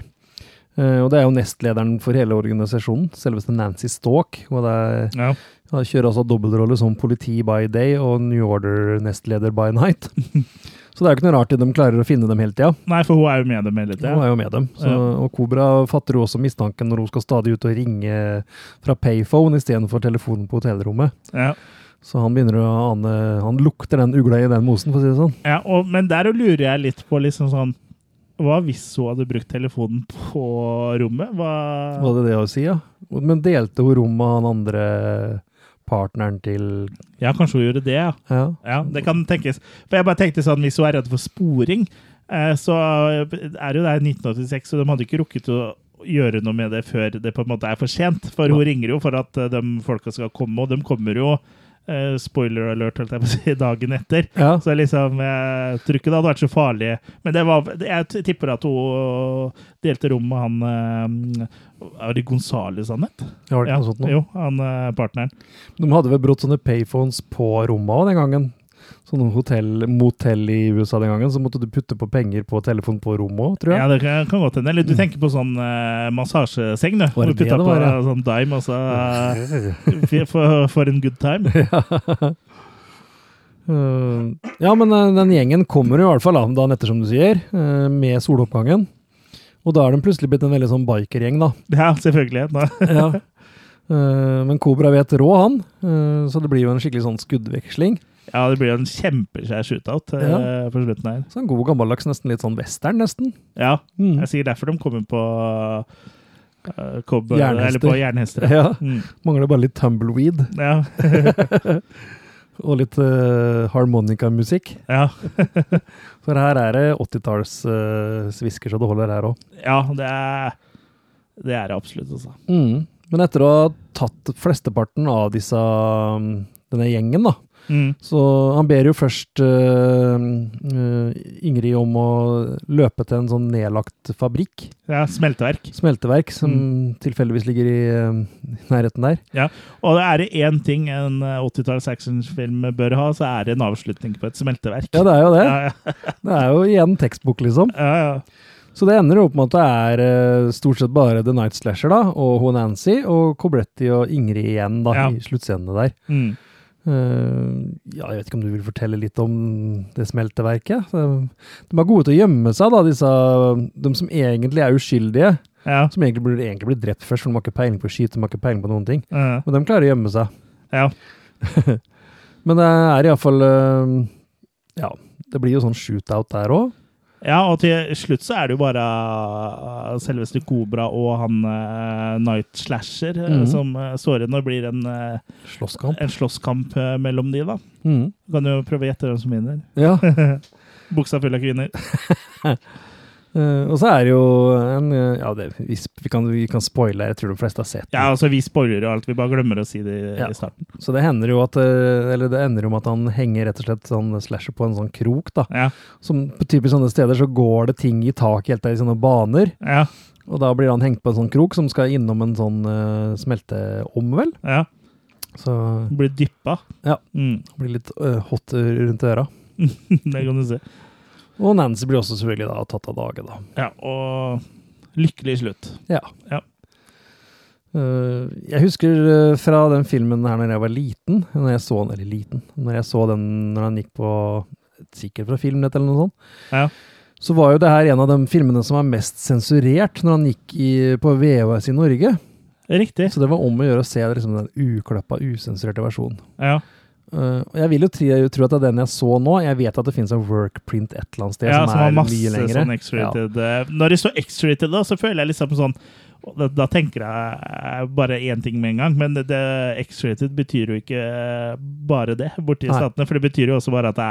Og det er jo nestlederen for hele organisasjonen, selveste Nancy Stalk. Og det er, ja, kjører altså dobbeltrolle som politi by day og New Order-nestleder by night. Så det er jo ikke noe rart at de klarer å finne dem hele tida. Nei, for hun er jo med dem hele tida. Hun er jo med dem. Så. Og Kobra fatter jo også mistanken når hun skal stadig ut og ringe fra payphone istedenfor telefonen på hotellrommet. Ja. Så han begynner å ane Han lukter den ugla i den mosen, for å si det sånn. Ja, og, men der lurer jeg litt på liksom sånn Hva hvis hun hadde brukt telefonen på rommet? Hva Var det det å si, ja? Men delte hun rom med han andre partneren til Ja, kanskje hun gjorde det, ja. Ja. ja. Det kan tenkes. For jeg bare tenkte sånn, Hvis hun er redd for sporing, eh, så er jo det 1986, og de hadde ikke rukket å gjøre noe med det før det på en måte er for sent. For hun ringer jo for at eh, de folka skal komme, og de kommer jo spoiler alert, holdt jeg på å si, dagen etter. ja. Så liksom, jeg tror ikke det hadde vært så farlig. Men det var, jeg tipper at hun delte rom med han Var Er det Gonzales han het? Var sånt nå? Jo, han eh, partneren. De hadde vel brått sånne payphones på rommet òg den gangen. Sånne hotell, motell i USA den gangen, så måtte du putte på penger på telefonen på rommet òg, tror jeg. Ja, det kan, kan godt hende. Eller du tenker på sånn uh, massasjeseng, du. Hvor du putta på ja? sånn dime, og så eh, for, for en good time. Uh, ja, men uh, den gjengen kommer i hvert fall da, dagen etter, som du sier, uh, med soloppgangen. Og da er de plutselig blitt en veldig sånn bikergjeng, da. Ja, selvfølgelig. ja. Uh, men Kobra vet rå, han, uh, så det blir jo en skikkelig sånn skuddveksling. Ja, det blir en kjempeskjær shootout eh, Ja. på slutten her. Så en god gammeldags, nesten litt sånn western, nesten. Ja, Mm. jeg sier derfor de kommer på uh, Jernhester. eller på jernhester. Ja. Mm. Mangler bare litt tumbleweed Ja. og litt uh, harmonikamusikk. ja. For her er det 80-tallssvisker uh, så det holder her òg. ja, det er det er det absolutt, altså. Mm. Men etter å ha tatt flesteparten av disse, um, denne gjengen, da, Mm. så han ber jo først uh, uh, Ingrid om å løpe til en sånn nedlagt fabrikk, Ja, smelteverk. smelteverk, som tilfeldigvis ligger i uh, nærheten der. Ja, Og er det én ting en eh, 80-talls actionfilm bør ha, så er det en avslutning på et smelteverk. Ja, det er jo det. ja, ja. Det er jo igjen tekstbok, liksom. ja, ja. Så det ender opp med at det er stort sett bare The Night Slasher da, og Ho Nancy, og Cobretti og Ingrid igjen da, Ja. i sluttscenene der. Mm. Eh, ja, jeg vet ikke om du vil fortelle litt om det smelteverket? De er gode til å gjemme seg, da, disse, de som egentlig er uskyldige. ja. Som egentlig burde egentlig blitt drept først, for de har ikke peiling på skyte, de har ikke peiling på noen ting. ja. Men de klarer å gjemme seg. ja. Men det er iallfall uh, Ja, det blir jo sånn shootout der òg. Ja, og til slutt så er det jo bare uh, selveste Kobra og han uh, Night Slasher mm. Som uh, står igjen og blir en, uh, Slåsskamp. en slåsskamp uh, mellom de, da. Mm. Du kan jo prøve å gjette hvem som vinner. Ja. Buksa full av kvinner. Eh, og så er det jo en eh, Ja, det, vi, vi, kan, vi kan spoile, jeg tror de fleste har sett den. Ja, altså Vi spoiler jo alt, vi bare glemmer å si det i, Ja. i starten. Så det hender jo at eh, Eller det ender jo med at han henger rett og slett sånn slasher på en sånn krok, da. Ja, Som på typisk sånne steder så går det ting i taket helt der i sånne baner. ja, Og da blir han hengt på en sånn krok som skal innom en sånn uh, smelteom, vel. ja. Så Blir dyppa. Ja. Mm. blir litt hot rundt øra. det kan du se. Og Nancy blir også selvfølgelig da tatt av dage, da. Ja, og lykkelig slutt. Ja. Ja. Uh, jeg husker eh, fra den filmen her når jeg var liten, når jeg så den, eller liten, når jeg så den når han gikk på sikkert fra Filmnett eller noe sånt, Ja. så var jo det her en av de filmene som var mest sensurert når han gikk i, på VHS i Norge. Riktig. Så det var om å gjøre å se liksom, den uklappa, usensurerte versjonen. Ja. Og jeg vil jo tro, tro at det er den jeg så nå. Jeg vet at det finnes en workprint et eller annet sted ja, som, som har er mye lengre. sånn X-rated eh, Når det står X-rated, da, så føler jeg liksom sånn da, da tenker jeg eh, bare én ting med en gang, men det, X-rated betyr jo ikke bare det borti Nei. statene. For det betyr jo også bare at det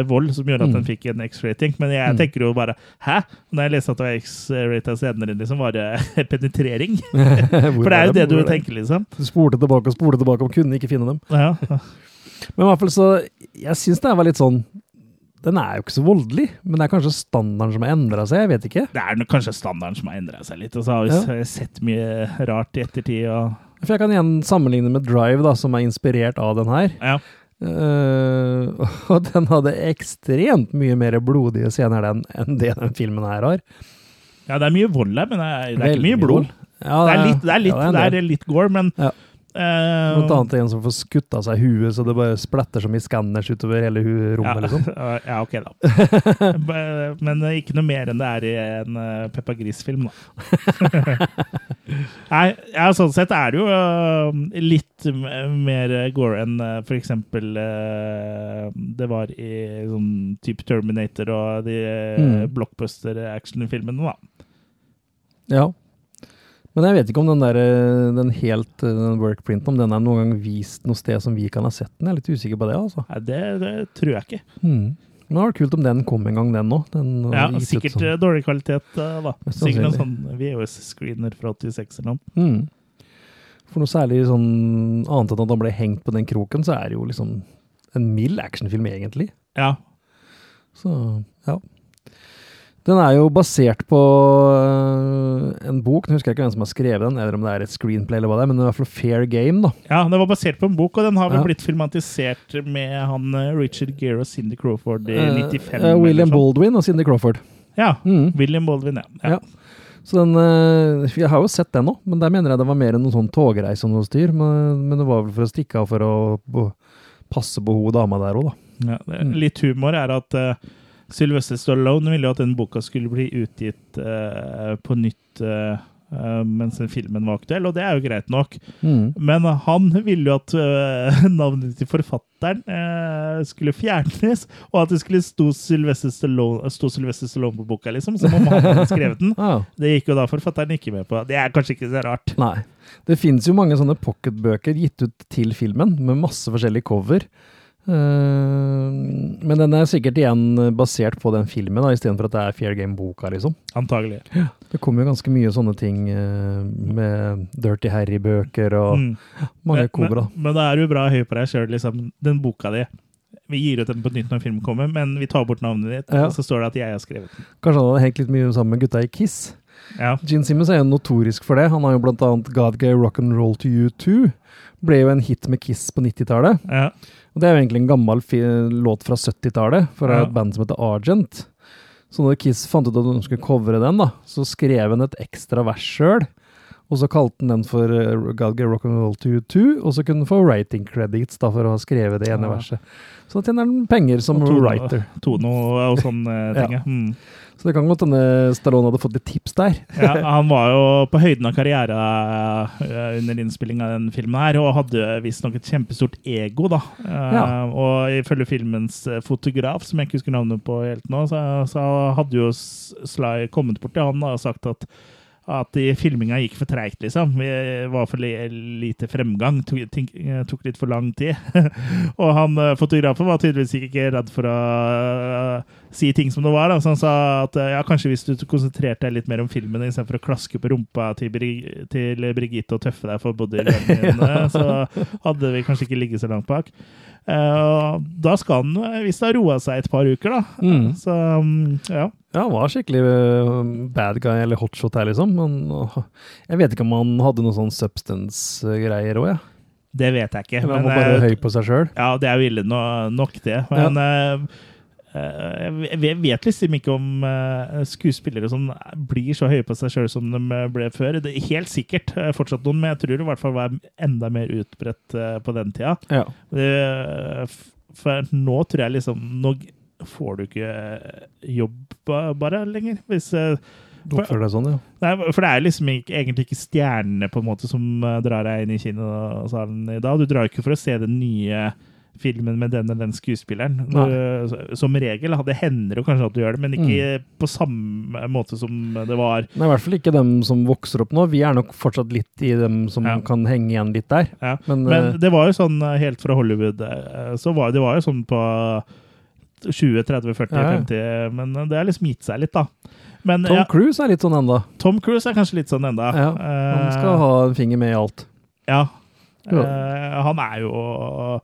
er vold som gjør at Mm. den fikk en X-rating. Men jeg Mm. tenker jo bare Hæ? Når jeg leste at det var X-rata senere, liksom, var det penetrering? For det er jo det du tenker, liksom. Du spolte tilbake og spolte tilbake og kunne ikke finne dem. Ja. Men i hvert fall så Jeg syns det var litt sånn Den er jo ikke så voldelig, men det er kanskje standarden som har endra seg. Jeg vet ikke. Det er kanskje standarden som har endra seg litt. Og så har vi Ja. sett mye rart i ettertid. Og, For jeg kan igjen sammenligne med Drive, da, som er inspirert av den her. ja. Uh, og den hadde ekstremt mye mer blodige scener den, enn det den filmen her har. ja, det er mye vold her, men det er, det er ikke mye blod. Ja, Det er litt, det er litt, ja, det er det er litt gore, men Ja. eh, Blant annet en som får skutt av seg huet, så det bare splatter som i skanners utover hele rommet. rommet. liksom. ja, ja, ok, da. Men eh, ikke noe mer enn det er i en uh, Peppa Gris-film, da. Nei, ja, sånn sett er det jo eh, litt mer gore enn uh, for eksempel eh, det var i sånn type Terminator og de uh, Mm. blockbuster-actionfilmene, da. Ja. Men jeg vet ikke om den der, eh, den helt eh, den workprinten, om den er noen gang vist noe sted som vi kan ha sett den. Jeg er litt usikker på det, altså. Nei, det, det tror jeg ikke. Hmm. Men det var kult om den kom en gang, den òg. Ja, sikkert sånn. eh, dårlig kvalitet, eh, da. Sikkert en sånn VHS-screener fra 86 eller noe. Hmm. For noe særlig sånn annet enn at han ble hengt på den kroken, så er det jo liksom en mild actionfilm, egentlig. Ja. Så, ja. Den er jo basert på øh, en bok, nå husker jeg ikke hvem som har skrevet den, eller om det er et screenplay eller hva det er, men det er i hvert fall Fair Game, da. ja, Den var basert på en bok, og den har vel Ja. blitt filmatisert med han eh, Richard Gere og Cindy Crawford i Eh, 95. eh, William eller sånn. Baldwin og Cindy Crawford. Ja. Mm. William Baldwin, ja. ja. Ja. Så den, øh, Jeg har jo sett den òg, men der mener jeg det var mer enn noen sånn togreise og noe styr. Men, men det var vel for å stikke av for å passe på hun dama der òg, da. Ja, det, Mm. litt humor er at uh, Sylvester Stallone ville jo at den boka skulle bli utgitt uh, på nytt eh, mens den filmen var aktuell, og det er jo greit nok. Mm. Men han ville jo at uh, navnet til forfatteren uh, skulle fjernes, og at det skulle stå Sylvester Stallone, stå Sylvester Stallone på boka, liksom, som om han hadde skrevet den. Ah, Det gikk jo da forfatteren ikke med på. Det er kanskje ikke så rart. nei. Det fins jo mange sånne pocketbøker gitt ut til filmen, med masse forskjellige cover. Eh, men den er sikkert igjen basert på den filmen, da, istedenfor at det er Fair Game-boka, liksom. Antagelig. Det kommer jo ganske mye sånne ting eh, med Dirty Harry-bøker og Mm. mange kobra. Men, men da er du bra høy på deg sjøl, liksom. Den boka di. Vi gir ut den på nytt når filmen kommer, men vi tar bort navnet ditt, Ja. og så står det at jeg har skrevet den. Kanskje han hadde hengt litt mye sammen med gutta i Kiss. Ja. Gene Simmons er jo notorisk for det. Han har jo blant annet God Gay Rock'n'Roll to You 2. Ble jo en hit med Kiss på 90-tallet. ja. Og det er jo egentlig en gammel låt fra 70-tallet, fra Ja. et band som heter Argent. Så når Kiss fant ut at de skulle covre den, da, så skrev han et ekstra vers sjøl. Og så kalte han den for uh, God Rock'n'Roll to You Too, og så kunne han få writing credits da, for å ha skrevet det ene Ja. verset. Så da tjener han penger som Og Tono- writer. Tono og sånne ting. Ja. Mm. Så det kan godt hende Stallone hadde fått litt tips der. Ja, han var jo på høyden av karriere eh, under innspilling av den filmen her, og hadde visstnok et kjempestort ego, da. Eh, Ja. Og ifølge filmens eh, fotograf, som jeg ikke husker navnet på helt nå, så, så hadde jo Sly kommet bort til han og sagt at at filminga gikk for treigt, liksom. Vi var for lite fremgang. Tok, litt for lang tid. og han eh, fotografen var tydeligvis ikke redd for å eh, si ting som det var. Da. Så han sa at eh, ja, kanskje hvis du konsentrerte deg litt mer om filmen istedenfor å klaske på rumpa til, Brig til Brigitte og tøffe deg for bodyguardene, så hadde vi kanskje ikke ligget så langt bak. Uh, da skal han hvis visst ha roa seg et par uker, da. Mm. Så mm, ja. Ja, han var skikkelig uh, bad guy, eller hotshot her, liksom. Men jeg vet ikke om han hadde noe sånn substance-greier òg, jeg. Det vet jeg ikke. Eller han var bare eh, høy på seg sjøl. Ja, det er jo ille no nok, det. Men ja. eh, jeg vet- liksom ikke om eh, skuespillere som blir så høye på seg sjøl som de eh, ble før. Det er helt sikkert eh, fortsatt noen, men jeg tror det i hvert fall var enda mer utbredt eh, på den tida. Ja. For nå tror jeg liksom Nå får du ikke eh, jobb bare lenger. Hvis for, Oppfører deg sånn, ja. Nei, for det er liksom ikke, egentlig ikke stjernene på en måte som eh, drar deg inn i kinosalen i dag. Du drar ikke for å se den nye filmen med den eller den skuespilleren. Du, som regel. hadde hender jo kanskje at du gjør det, men ikke på samme måte som det var. Nei, I hvert fall ikke dem som vokser opp nå. Vi er nok fortsatt litt i dem som Ja. kan henge igjen litt der. Ja. Men, Men eh, det var jo sånn eh, helt fra Hollywood eh, så var, Det var jo sånn på 20, 30, 40, Ja, ja. 50 Men det har liksom gitt seg litt, da. Men Tom ja, Cruise er litt sånn enda. Tom Cruise er kanskje litt sånn enda. Ja, Han Eh, skal ha en finger med i alt. Ja. Eh, han er jo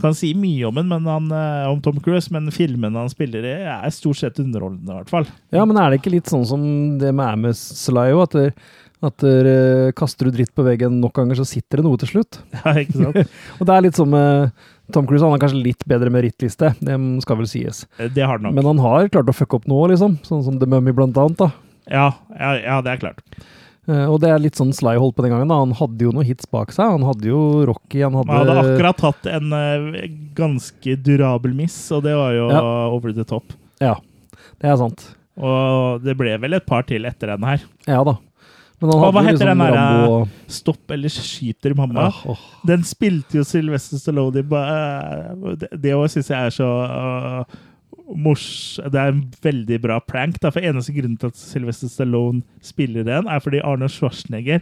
Kan si mye om men han, eh, om Tom Cruise, men filmene han spiller i, er stort sett underholdende, i hvert fall. Ja, men er det ikke litt sånn som det med Amos Slyo? Sly? At, at eh, kaster du dritt på veggen nok ganger, så sitter det noe til slutt? Ja, ikke sant? Og det er litt sånn med Tom Cruise. Han er kanskje litt bedre med rittliste, det skal vel sies. Det har han nok. Men han har klart å fucke opp nå, liksom. Sånn som The Mummy blant annet. da. Ja, ja, ja, det er klart. Uh, Og det er litt sånn Sly holdt på den gangen. da. Han hadde jo noen hits bak seg. Han hadde jo Rocky, han hadde, han hadde akkurat hatt en uh, ganske durabel miss, og det var jo Ja. over the top. Ja, det er sant. Og det ble vel et par til etter den her. Ja da. Men han Og hva heter heter den der, Rambo Stopp eller skyter mamma. Ah, oh. Den spilte jo Sylvester Stallone i Det det syns jeg er så uh, mors... Det er en veldig bra prank. Da. For eneste grunnen til at Sylvester Stallone spiller den, er fordi Arne Schwarzenegger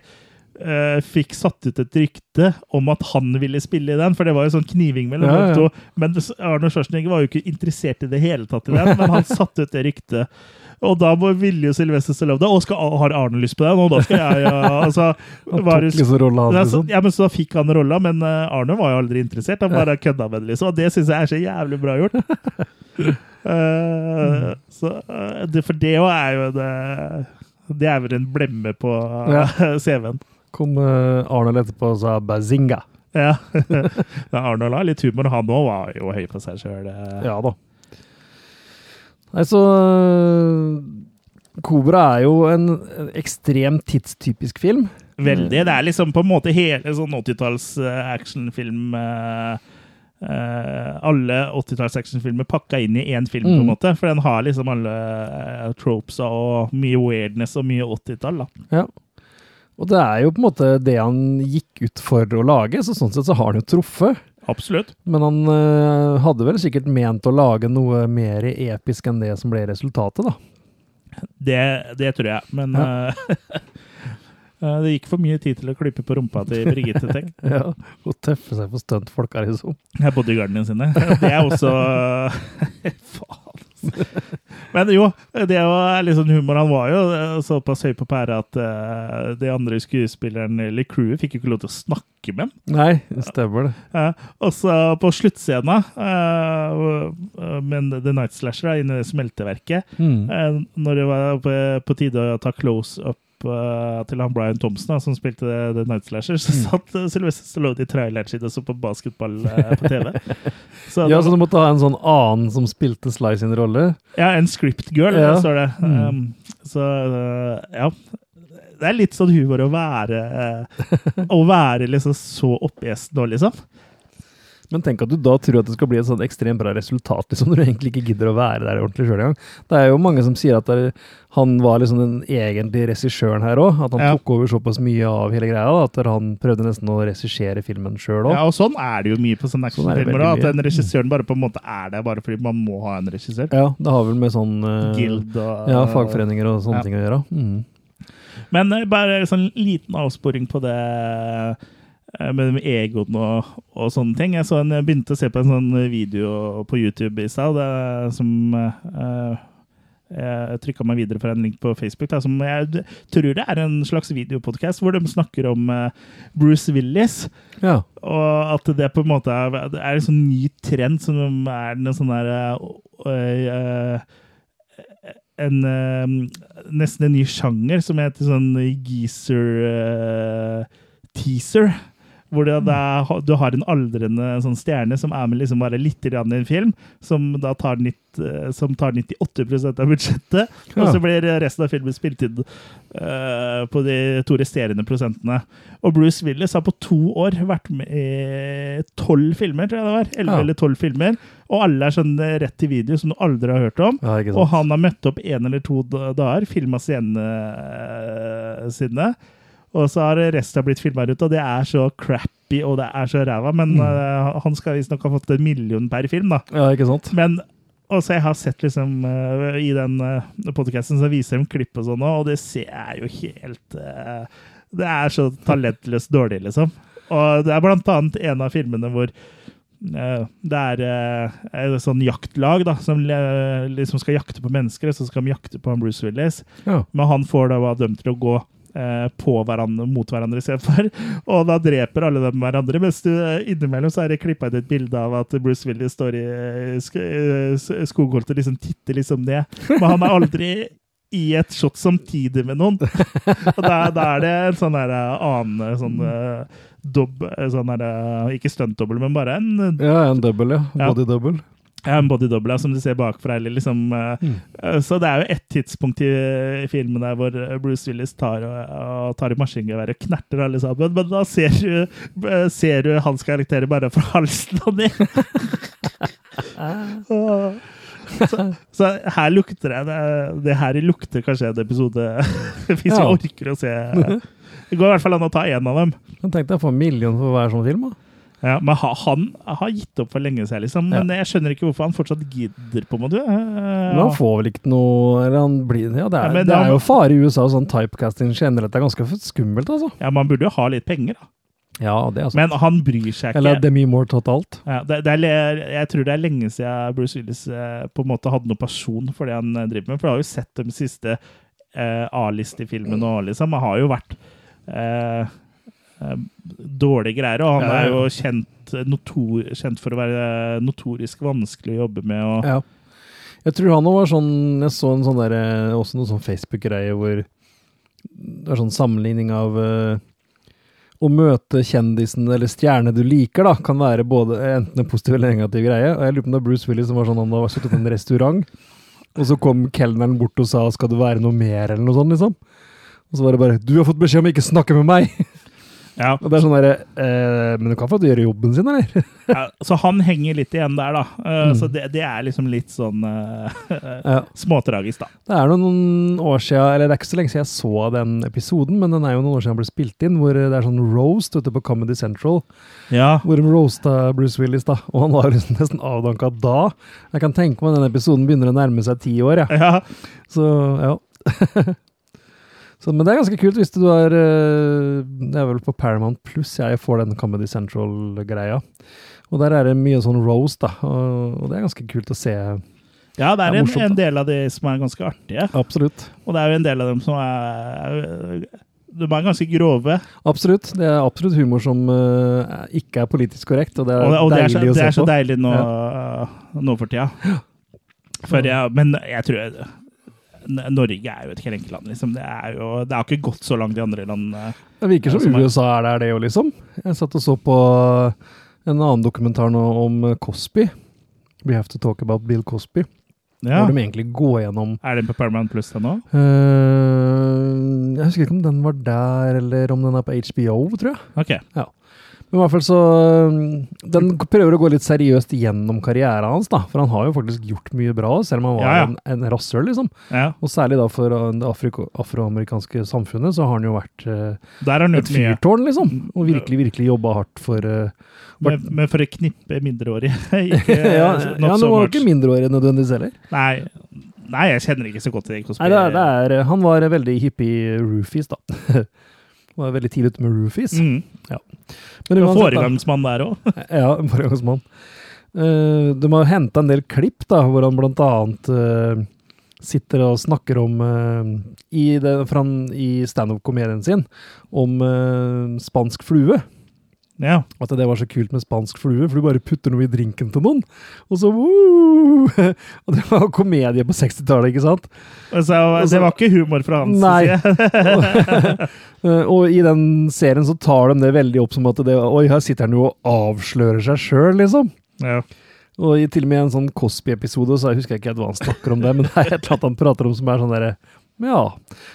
uh, fikk satt ut et rykte om at han ville spille i den, for det var jo sånn kniving mellom Ja, ja. to. Men Arne Schwarzenegger var jo ikke interessert i det hele tatt i den, men han satte ut det ryktet. Og da ville jo Sylvester Stallone det. og skal, har Arne lyst på det? Nå, da skal jeg ja, altså, var liksom rolla liksom. ja, men så da fikk han rolla, men eh, Arne var jo aldri interessert. Han bare kødda med det, liksom. Og det syns jeg er så jævlig bra gjort. uh, så, det, for det òg er jo det Det er vel en blemme på Ja. CV-en. Kom uh, Arnold etterpå og sa 'bazinga'. Ja. Arnold har litt humor, han òg var jo høy på seg sjøl. Ja da. Nei, så Kobra er jo en en ekstremt tidstypisk film. Veldig. Det er liksom på en måte hele sånn 80-talls eh, actionfilm eh, eh, alle 80-talls actionfilmer pakka inn i én film, på en Mm. måte. For den har liksom alle eh, tropes og mye weirdness og mye 80-tall. da. Ja. Og det er jo på en måte det han gikk ut for å lage, så sånn sett så har han jo truffet. Absolutt. Men han eh, hadde vel sikkert ment å lage noe mer episk enn det som ble resultatet, da. Det, det tror jeg. Men Ja. eh, det gikk for mye tid til å klippe på rumpa til Birgitte Tenk. Ja, Hun tøffer seg for stuntfolka, liksom. Bodyguardene sine. Det er også Faen. Men jo, det var litt sånn humor. Han var jo eh, såpass høy på pæra at uh, de andre skuespillerne eller crewet fikk jo ikke lov til å snakke med ham. Nei, det stemmer det. Uh, og så på sluttscena, uh, med The Night Slasher da, inne i smelteverket, Mm. uh, når det var på, på tide å ta close up eh, til han Brian Thompson, da, som spilte The, Night Slasher, så Mm. satt uh, Sylvester Stallone i traileren sin og så på basketball uh, på TV. Så Ja, så du måtte ha en sånn annen som spilte Sly sin rolle? Ja, en script girl, Ja. står det. Mm. Um, så uh, ja. Det er litt sånn humor å være uh, Å være liksom så oppgjesten nå, liksom. Men tenk at du da tror at det skal bli et sånn ekstremt bra resultat, liksom, når du egentlig ikke gidder å være der ordentlig sjøl engang. Det er jo mange som sier at det er, han var liksom den egentlige regissøren her òg. At han Ja. tok over såpass mye av hele greia. Da, at han prøvde nesten å regissere filmen sjøl òg. Ja, og sånn er det jo mye på sånne Sånn er actionfilmer. sånn at den regissøren bare på en måte er der bare fordi man må ha en regissør. Ja, det har vel med sånn uh, Guild og Ja, fagforeninger og sånne Ja. ting å gjøre. Mm. Men eh, bare en sånn liten avsporing på det med egoen og, og sånne ting. Jeg, så en, jeg begynte å se på en sånn video på YouTube i stad som eh, Jeg trykka meg videre fra en link på Facebook, da, som jeg tror det er en slags videopodkast hvor de snakker om eh, Bruce Willis. Ja. Og at det på en måte er, er en sånn ny trend som er en sånn der En Nesten en ny sjanger som heter sånn geezer teaser. Hvor det, det du har en aldrende sånn stjerne som er med liksom bare litt i en film, som da tar, nitt, øh, som tar 98% av budsjettet. Og så blir resten av filmen spilt inn uh, på de to resterende prosentene. Og Bruce Willis har på to år vært med i tolv filmer, tror jeg det var. Elleve Ja. eller tolv filmer. Og alle er sånn eh, rett til video som du aldri har hørt om. ja, Og han har møtt opp en eller to da- dager, filma scenene eh, sine. Og så har resten blitt filma ut, og det er så crappy og det er så ræva. Men Mm. uh, han skal visstnok ha fått en million per film, da. Ja, ikke sant. Men også jeg har sett liksom uh, i den uh, podkasten så viser de klipp og sånn, og det ser jeg jo helt uh, Det er så talentløst dårlig, liksom. Og det er blant annet en av filmene hvor eh, det er eh, et sånn jaktlag da, som liksom skal jakte på mennesker, og så skal de jakte på Bruce Willis. Ja. Men han får da være dømt til å gå eh, på hverandre, mot hverandre istedenfor. Og da dreper alle dem hverandre. Mens du, eh, innimellom så er det klippa inn et bilde av at Bruce Willis står i eh, eh, skogholtet og liksom titter liksom ned. Men han er aldri i et shot samtidig med noen. Og da, da er det en sånn der eh, annen sånn eh, dobb... eh, Sånn der, eh, ikke stuntdobbel, men bare en Ja, en double, ja. Body double. ja, en bodydouble som du ser bakfra. Eller liksom, eh, Mm. eh, Så det er jo ett tidspunkt i, filmen der hvor eh, Bruce Willis tar, og, og tar i maskingeværet og knerter alle sammen. Men da ser du, ser du hans karakterer bare fra halsen og ned. Så, så her lukter det Det her lukter kanskje en episode Hvis vi orker å se. Det går i hvert fall an å ta én av dem. Tenk deg å få en million for hver sånn film, da. Ja, men ha, han har gitt opp for lenge siden, liksom. Men jeg skjønner ikke hvorfor han fortsatt gidder, på en måte. Men han får vel ikke noe Eller han blir Ja, det er, Ja, det er han- jo fare i USA, sånn typecasting generelt Det er ganske skummelt, altså. Ja, Man burde jo ha litt penger, da. Ja, det er sant. Men han bryr seg ikke. Eller Demi Moore totalt. Ja, det, det er, jeg tror det er lenge siden Bruce Willis eh, på en måte hadde noe pasjon for det han eh, driver med. For du har jo sett de siste eh, A-listefilmene og liksom. Han har jo vært eh, eh, dårlige greier, og han er jo kjent, notor, kjent for å være notorisk vanskelig å jobbe med. Og, Ja. Jeg tror han òg var sånn Jeg så en sånn der, eh, også noe sånn Facebook-greie hvor det er sånn sammenligning av eh, å møte kjendisen eller stjerne du liker, da, kan være både enten en positiv eller negativ greie. Og jeg lurer på om det er Bruce Willis som var sånn han var sittet på en restaurant, og så kom kelneren bort og sa 'skal du være noe mer', eller noe sånt, liksom. Og så var det bare 'du har fått beskjed om ikke snakke med meg'. Ja. Og det er sånn derre eh, Men du kan få gjøre jobben sin, eller? ja, så han henger litt igjen der, da. Uh, Mm. Så det, det er liksom litt sånn uh, Ja. småtragisk, da. Det er noen år siden, eller det er ikke så lenge siden jeg så den episoden, men den er jo noen år siden den ble spilt inn, hvor det er sånn roast ute på Comedy Central, Ja. hvor de roasta Bruce Willis, da. Og han var liksom nesten avdanka da. Jeg kan tenke meg den episoden begynner å nærme seg ti år, ja. ja. Så ja. så, men det er ganske kult hvis du er eh, Det er vel på Paramount Pluss jeg får den Comedy Central-greia. Og der er det mye sånn rose, da. Og, det er ganske kult å se. Ja, det Det er morsomt, en, en del av de som er ganske artige. Absolutt. Og det er jo en del av dem som er De er ganske grove. Absolutt. Det er absolutt humor som uh, ikke er politisk korrekt, og det er Og, og det, er så, å se på. det er så deilig nå, nå for tida. Jeg, men jeg tror N- Norge er jo et krenkeland, liksom. Det, er jo, det har ikke gått så langt i andre land. eh. Det virker som Ja, som er- USA er der, det òg, liksom. Jeg satt og så på en annen dokumentar nå om Cosby. We have to talk about Bill Cosby. Ja. Hvor de egentlig går gjennom Er den på Paramount Plus ennå? Uh, Jeg husker ikke om den var der, eller om den er på HBO, tror jeg. Ok. Men i hvert fall så øh, Den prøver å gå litt seriøst gjennom karrieren hans, da. For han har jo faktisk gjort mye bra, selv om han var Ja, ja. en, en rasshøl, liksom. Ja. Og særlig da for øh, det afroamerikanske samfunnet, så har han jo vært uh, et fyrtårn, liksom. Og virkelig, virkelig jobba hardt for uh, Men, men for å knippe mindreårige. ikke, Ja, ja so var ikke mindreårig nødvendigvis heller. Nei, nei, jeg kjenner ikke så godt til det. Nei, det er, det er, øh, han var veldig hippie roofies, da. var veldig tidlig ute med roofies. Mm. Men uansett, foregangsmann der òg. Ja, en foregangsmann. Uh, de har henta en del klipp da, hvor han blant annet eh, sitter og snakker om uh, i, det, fra i standup-komedien sin om spansk flue. Ja. At det var så kult med spansk flue, for du bare putter noe i drinken til noen. Og så uh, Og det var komedie på 60-tallet, ikke sant? Så, det var ikke humor fra hans side. Og i den serien så tar de det veldig opp som at det, Oi, her sitter han jo og avslører seg sjøl, liksom. Ja. Og i til og med en sånn Cosby-episode, så jeg husker jeg ikke hva han snakker om det, men det er et eller annet han prater om som er sånn derre Ja.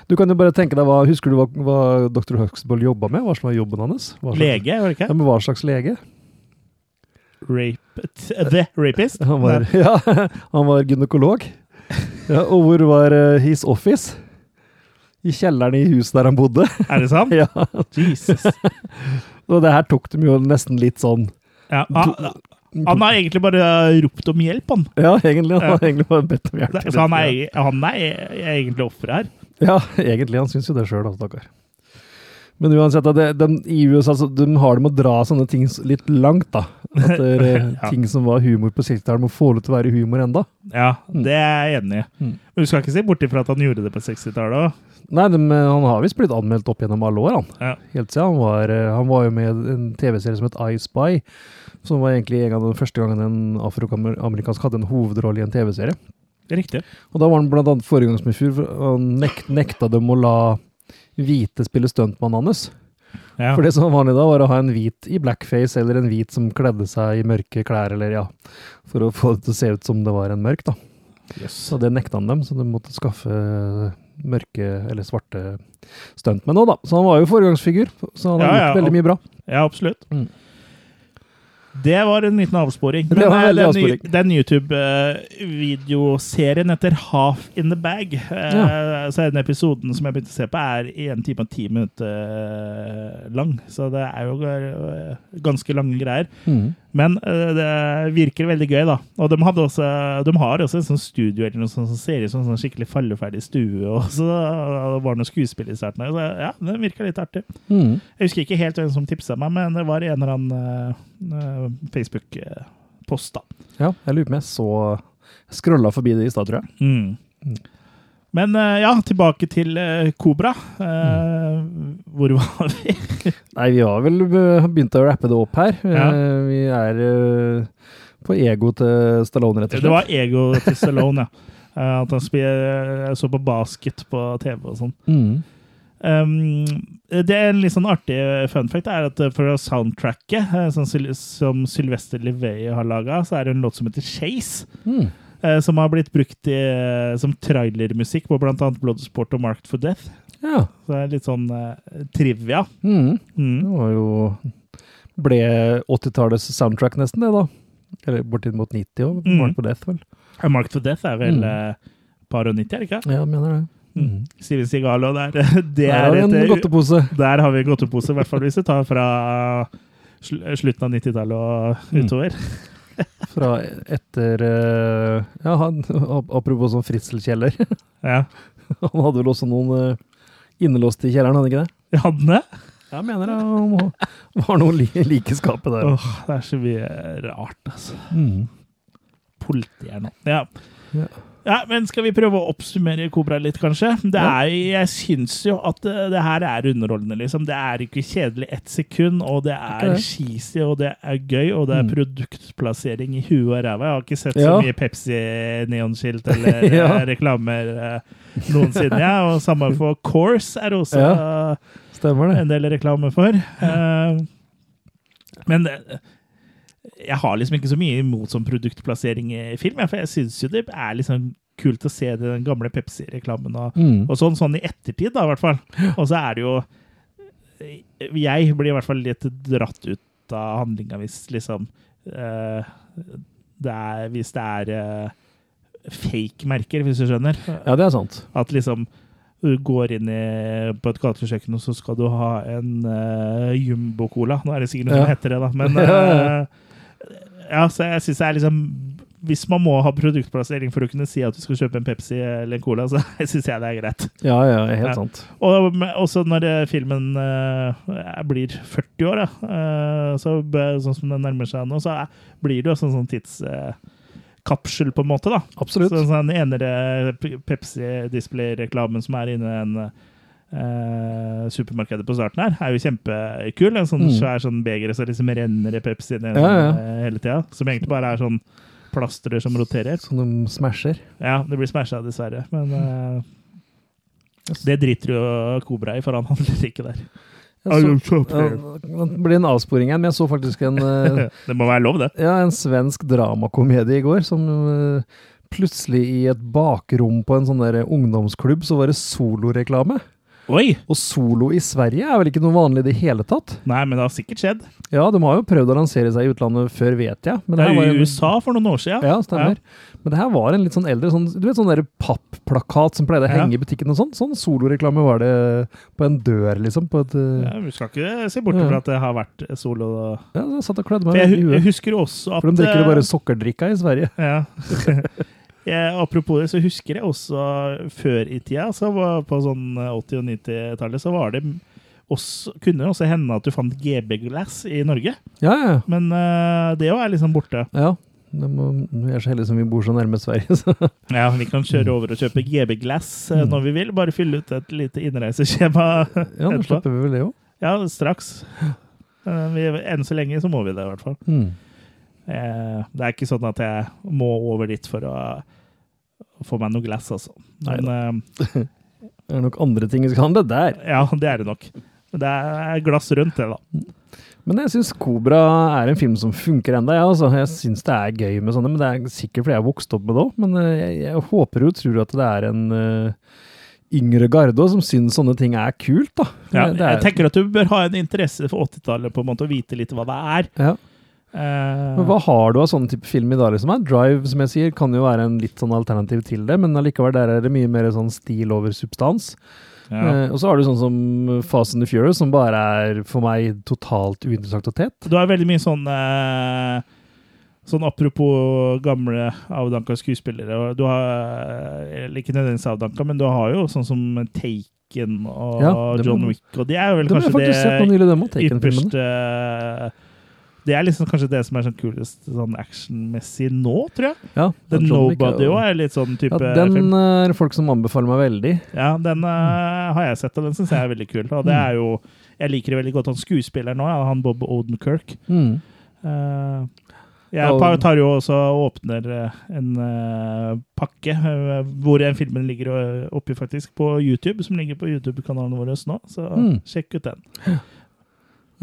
Du kan jo bare tenke deg hva Husker du hva, hva dr. Huxtable jobba med? Hva som var jobben hans? Slags, Lege, var det ikke? Ja, men hva slags lege? Rape, the Rapist? Han var, ja, han var gynekolog. Ja, og hvor var eh, his office? I kjelleren i huset der han bodde. Er det sant? ja. Jesus. Og det her tok dem jo nesten litt sånn Ja, han, har egentlig bare ropt om hjelp, han. Ja, egentlig. Han har egentlig bare bedt om hjelp. Så han er, han er egentlig offeret her. Ja, egentlig. Han syns jo det sjøl, stakkar. Men uansett, det, de, i USA altså, de har det med å dra sånne ting litt langt, da. At det, er, Ja. ting som var humor på 60-tallet, må få lov til å være humor enda. Ja, det er jeg enig i. Mm. Men du skal ikke se bort ifra at han gjorde det på 60-tallet òg. Nei, de, han har visst blitt anmeldt opp gjennom alle år, han. Ja. Helt siden han var, eh, han var jo med i en TV-serie som het I Spy, som var egentlig en av de første gangene en afroamerikansk hadde en hovedrolle i en TV-serie. Riktig. Og da var han blant annet foregangsmyr og nek nekta dem å la hvite spille stuntmannen hans. Ja. For det som var vanlig da, var å ha en hvit i blackface, eller en hvit som kledde seg i mørke klær, eller ja, for å få det til å se ut som det var en mørk, da. Yes. Så det nekta han dem, så de måtte skaffe mørke eller svarte stuntmenn òg, da. Så han var jo foregangsfigur, så han har Ja, ja, gjort veldig mye bra. Ja, absolutt. Mm. Det var en liten avsporing. Det var en eh, den, avsporing. den YouTube-videoserien heter Half in the Bag. Ja. Så den episoden som jeg begynte å se på, er én time og ti minutter eh, lang. Så det er jo eh, ganske lange greier. Mm. Men eh, det virker veldig gøy, da. Og de, også, de har også en sånn studio eller noe sånt som ser ut som en sånn skikkelig falleferdig stue. Og så var det noe skuespill i starten. Så ja, det virka litt artig. Mm. Jeg husker ikke helt hvem som tipsa meg, men det var en eller annen uh, Facebook-post, da. Ja, jeg lurer på om jeg så Skrolla forbi det i stad, tror jeg. Mm. Men eh, ja, tilbake til Kobra. Mm. Hvor var vi? Nei, vi har vel eh, begynt å rappe det opp her. Ja. Eh, Vi er eh, på ego til Stallone, rett og slett. Det var ego til Stallone, ja. Eh, at han så på basket på TV og sånn. Mm. Um, det er en litt sånn artig fun fact er at for soundtracket, eh, Syl- som Sylvester Livet har laga, så er det en låt som heter Chase. Mm. Eh, som har blitt brukt i, som trailermusikk på bl.a. Bloodsport og Marked for Death. Ja. Så det er litt sånn eh, trivia. Mm. Mm. Det var jo Ble 80-tallets soundtrack nesten, det, da. Eller bortimot 90 òg. Mm. Marked for Death, vel. Ja, Marked for Death er vel Mm. eh, par og 90, er det ikke? Ja, mener det. Mm. Steven Seagal og der. Det Der har er vi en et, godtepose. der har vi en godtepose, i hvert fall hvis du tar fra sl slutten av 90-tallet og Mm. Fra etter eh, Ja, han, apropos sånn fritselkjeller. Ja. Han hadde vel også noen innelåst innelåste i kjelleren, hadde ikke det? Jeg hadde det. Jeg mener det var noe li like skapet der. Åh, det er så mye rart, altså. Mm. Politiet nå. Ja. Ja. Ja, men skal vi prøve å oppsummere Kobra litt, kanskje? Det er, jeg syns jo at det, det her er underholdende, liksom. Det er ikke kjedelig ett sekund, og det er okay. cheesy, og det er gøy, og det er Mm. produktplassering i huet og ræva. Jeg har ikke sett Ja. så mye Pepsi-neonskilt eller Ja. eh, reklamer eh, noensinne. Ja. Og samme for Course er også Ja. Stemmer det. en del reklame for. Eh, men eh, jeg har liksom ikke så mye imot sånn produktplassering i film, for jeg syns jo det er liksom kult å se den gamle Pepsi-reklamen og, Mm. og sånn, sånn i ettertid, da, i hvert fall. Og så er det jo Jeg blir i hvert fall litt dratt ut av handlinga hvis liksom uh, det er, Hvis det er uh, fake merker, hvis du skjønner. Ja, det er sant. At liksom du går inn i, på et gatekjøkken, og så skal du ha en uh, Jumbo-cola. Nå er det sikkert noe Ja. som heter det, da. Men Ja, ja, eh, så jeg synes det er liksom Hvis man må ha produktplassering for å kunne si at du skal kjøpe en Pepsi eller en Cola, så syns jeg det er greit. Ja, ja, helt Ja. sant. Og også når eh, filmen uh, blir 40 år, eh, så, sånn som den nærmer seg nå, så uh, blir det jo sånn, sånn tidskapsel, på en måte. da. Absolutt. Så sånn enere Pepsi-display-reklamen som er inne i eh, supermarkedet på starten her, er jo kjempekul. En sånn Mm. svær sånn beger så liksom renner i Pepsi Ja, ja. eh, hele tida. Som egentlig bare er sånn plastre som roterer. Som de smasher. Ja, det blir smasha, dessverre. Men uh, det driter jo Kobra i, for han handler ikke der. Så, ja, det blir en avsporing her, men jeg så faktisk en det må være lov, det. Ja, en svensk dramakomedie i går, som plutselig i et bakrom på en sånn der ungdomsklubb, så var det soloreklame. Oi! Og solo i Sverige er vel ikke noe vanlig i det hele tatt? Nei, men det har sikkert skjedd. Ja, de har jo prøvd å lansere seg i utlandet før, vet jeg. Men Det her er var en- i USA for noen år siden. Ja, stemmer. Men det her var en litt sånn eldre, sånn, du vet sånn der pappplakat som pleide å Ja. henge i butikken og sånn? Sånn soloreklame var det på en dør, liksom. På et, eh, Ja, vi skal ikke se bort fra at det har vært solo. ja, jeg satt og kledde meg i huet. jeg husker også at For de drikker jo eh, bare sokkerdrikka i Sverige. Ja. jeg, apropos det, så husker jeg også før i tida, så var på sånn 80- og 90-tallet, så var det også, kunne det også hende at du fant GB Glass i Norge. Ja, ja. Men uh, det jo er liksom borte. ja. Må, vi er så heldige som vi bor så nærme Sverige, så Ja, Vi kan kjøre over og kjøpe GB Glass eh, Mm. når vi vil. Bare fylle ut et lite innreiseskjema. ja, nå slipper vi vel det òg. Ja, straks. Uh, vi, enn så lenge så må vi det, i hvert fall. Mm. Eh, det er ikke sånn at jeg må over dit for å få meg noe glass, altså. Men eh, Det er nok andre ting vi skal handle der. ja, det er det nok. Det er glass rundt det, da. Men jeg syns Kobra er en film som funker ennå. Jeg, altså. jeg syns det er gøy med sånne, men det er sikkert fordi jeg har vokst opp med det òg. Men eh, jeg, jeg håper og tror at det er en uh, yngre garde som syns sånne ting er kult. da. Ja, er, jeg tenker at du bør ha en interesse for 80-tallet, på en måte, og vite litt hva det er. ja. Eh, Men hva har du av sånne type film i dag? liksom? Drive som jeg sier, kan jo være en litt sånn alternativ til det, men allikevel der er det mye mer sånn stil over substans. ja. Uh, og så har du sånn som Fast and the Furious, som bare er for meg totalt uinteressant og tett. Du har veldig mye sånn uh, Sånn apropos gamle avdanka skuespillere. Du har eller ikke nødvendigvis avdanka, men du har jo sånn som Taken og Ja, John Wick, og de er jo vel kanskje det ypperste Det er liksom kanskje det som er sånn kulest sånn actionmessig nå, tror jeg. Ja, The Nobody òg er litt sånn type Ja, den er folk som anbefaler meg veldig. Ja, den uh, har jeg sett, og den syns jeg er veldig kul. Og det Mm. er jo Jeg liker det veldig godt, han skuespilleren nå, han Bob Odenkirk. Mm. Uh, jeg Ja, tar jo også og åpner eh, en uh, pakke uh, hvor filmen ligger eh, oppi, faktisk, på YouTube, som ligger på YouTube-kanalen vår nå. Så Mm. sjekk ut den.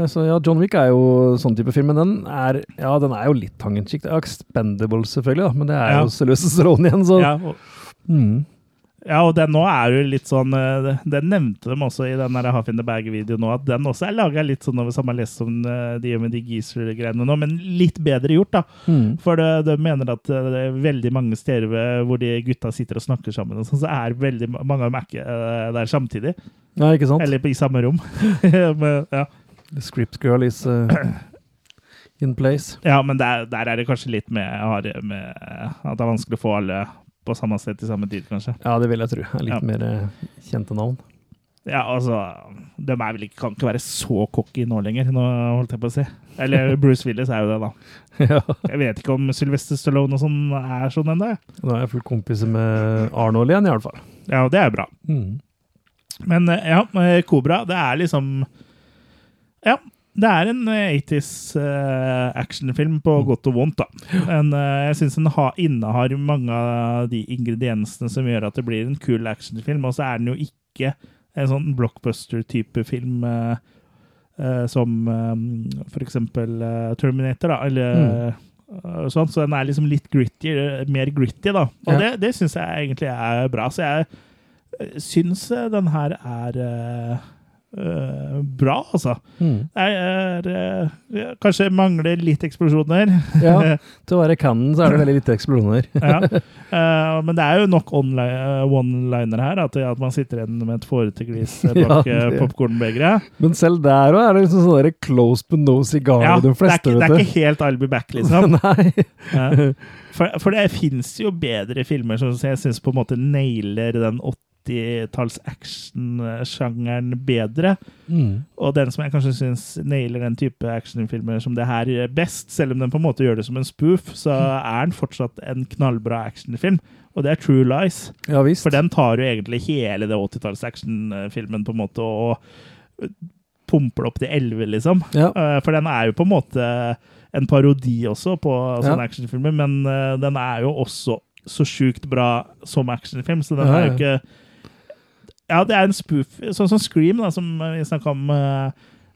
Altså, ja, John Wick er jo sånn type film, men den er, ja, den er jo litt tangentsikt. Expendable, selvfølgelig, da, men det er Ja. jo Sylvester Stallone igjen, så Ja, og, mm. ja, og den nå er jo litt sånn eh, Den nevnte de også i den Half in the Bag-videoen nå, at den også er laga litt sånn over samme lest som eh, de med de Geezer-greiene nå, men litt bedre gjort, da. Mm. For de, de mener at det er veldig mange steder hvor de gutta sitter og snakker sammen, og sånn, så er veldig mange av dem er ikke der samtidig. Ja, ikke sant? Eller i samme rom. men, ja. The script girl is uh, in place. ja, men der, der er det kanskje litt med, med at det er vanskelig å få alle på samme sted til samme tid, kanskje. Ja, det vil jeg tro. Litt Ja. mer eh, kjente navn. Ja, altså De er vel ikke, kan ikke være så cocky nå lenger, nå holdt jeg på å si. Eller Bruce Willis er jo det, da. ja. Jeg vet ikke om Sylvester Stallone og sånn er sånn ennå. Nå er jeg fullt kompis med Arnold igjen, i alle fall. Ja, og det er bra. Mm. Men eh, ja, Kobra, Cobra, det er liksom Ja. Det er en eh, 80s eh, actionfilm på godt og vondt, da. En, uh, jeg syns den har, innehar mange av de ingrediensene som gjør at det blir en kul actionfilm. Og så er den jo ikke en sånn blockbuster-type film uh, som um, eh, Terminator, da. Eller eh, sånn. Så den er liksom litt gritty, mer gritty, da. Og Ja. det, det syns jeg egentlig er bra. Så jeg syns den her er eh, bra, altså. Mm. Jeg er, uh, kanskje mangler litt eksplosjoner. Ja, til å være Cannon så er det veldig lite eksplosjoner. ja. uh, men det er jo nok one-liner her, at, at man sitter igjen med et fåreteglis bak Ja, popkornbegeret. Men selv der òg er det liksom sånn close but no cigar Ja, de det, er du. ikke, det er ikke helt I'll be back, liksom. Ja. For, for det fins jo bedre filmer som jeg syns på en måte nailer den 80-talls action-sjangeren bedre. Mm. Og den som jeg kanskje syns nailer den type actionfilmer som det her best, selv om den på en måte gjør det som en spoof, så er den fortsatt en knallbra actionfilm. Og det er True Lies. Ja visst. For den tar jo egentlig hele det 80-talls actionfilmen på en måte og pumper det opp til 11, liksom. Ja. Eh, For den er jo på en måte en parodi også på sånne Ja. actionfilmer, men den er jo også så sjukt bra som actionfilm, så den er jo ikke Ja, det er en spoof, sånn som Scream, da, som vi snakka om. eh,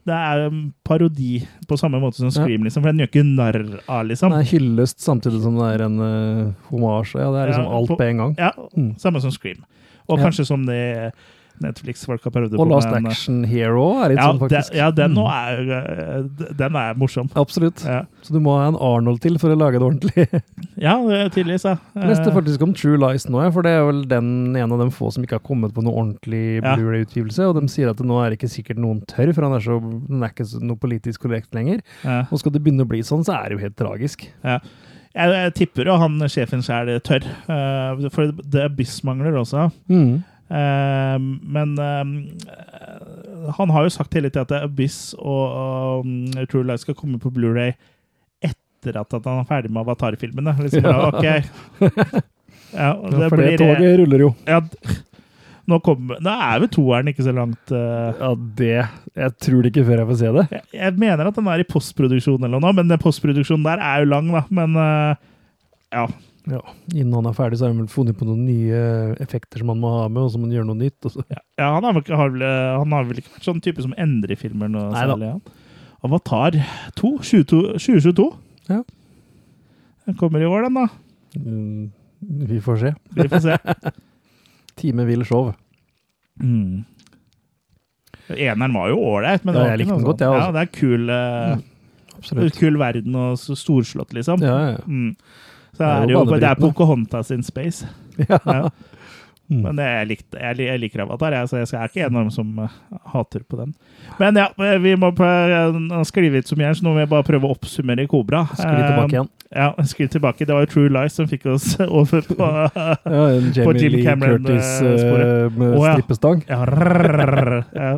Det er en parodi på samme måte som Ja. Scream, liksom, for den gjør ikke narr av, liksom. Den er hyllest samtidig som det er en uh, homasj. Ja, det er liksom Ja, alt på- en gang. Ja, Mm. samme som Scream. Og kanskje som det Netflix-folk har prøvd Og på. Last men- Action Hero er litt ja, sånn, faktisk. Den, ja, den Mm. er, eh, den er morsom. Absolutt. Ja, Så du må ha en Arnold til for å lage det ordentlig. ja det er tydeligvis, ja. Jeg leste Eh, faktisk om True Lies nå, for det er vel den en av de få som ikke har kommet på noe ordentlig Ja. Blu-ray-utgivelse. Og de sier at det nå er ikke sikkert noen tør, for han er så, den er ikke noe politisk korrekt lenger. ja. Og skal det begynne å bli sånn, så er det jo helt tragisk. Jeg, jeg tipper jo han sjefen sjøl tør, Uh, for The Abyss mangler også. Mm. Eh, men eh, han har jo sagt hele tida at Abyss og, og um, True Lies skal komme på Blu-ray etter at, at han er ferdig med Avatar-filmene. Liksom, Ja. ok. Ja, det for det toget ruller jo. ja, nå, kom, nå er vel toeren ikke så langt uh, Ja, det Jeg tror det ikke før jeg får se det. jeg, jeg mener at den er i postproduksjon eller noe, men den postproduksjonen der er jo lang, da. Men uh, ja. Ja, Innen han er ferdig, så har han vel funnet på noen nye effekter som han må ha med, og så må han gjøre noe nytt. Ja, ja han, har vel, har vel, han har vel ikke vært sånn type som endrer filmer noe Nei særlig. Han. Avatar 2, 2022. Ja. Den kommer i år, den, da. Mm, vi får se. Vi får se. Time vil show. Mm. Eneren var jo ålreit, men Ja, det jeg likte den godt, sånn- jeg, Ja, altså. det er kul, mm, kul verden og storslått, liksom. Ja, ja. Mm. Så Det er jo det er. Pocahontas in space. ja. Ja. Mm. Men jeg, likte, jeg, jeg liker Avatar, jeg, så jeg er ikke en av dem som uh, hater på den. Men ja, vi må skrive ut så mye så nå må jeg bare prøve å oppsummere Kobra. Skli tilbake igjen. Ja, skli tilbake. Det var jo True Lies som fikk oss over på Ja, På Jim Cameron-sporet. Eh, med Å, ja. strippestang. ja, ja.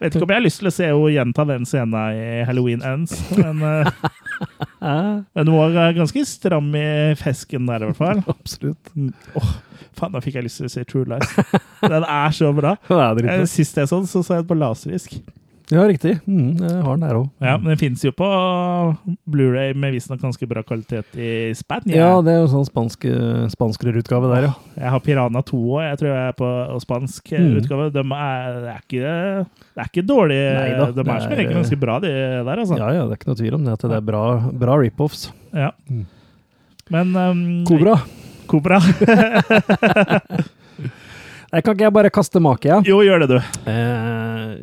Vet ikke om jeg har lyst til å se henne gjenta den scenen i Halloween Ends, men, eh, Ja, hun var ganske stram i fesken der, i hvert fall. absolutt. Åh, faen, da fikk jeg lyst til å se True Lies. Den er så bra. Er Eh. Sist jeg så den, så så jeg den på laserdisk. Ja, riktig. Mm, jeg har den der òg. Ja, men den fins jo på Blu-ray med visstnok ganske bra kvalitet i Spania. Ja, det er jo sånn spansk, spanskrerutgave der, ja. Jeg har Piranha 2 òg, jeg tror jeg er på spansk eh, Mm. utgave. De er, det, er ikke, det er ikke dårlig. Neida, de er som regel ganske bra, de der, altså. Ja, ja, det er ikke noe tvil om det. At det er bra, bra rip-offs. Ja. Mm. Men um, Kobra. Kobra. Jeg kan ikke jeg bare kaste make, ja? jo, gjør det, du. Eh,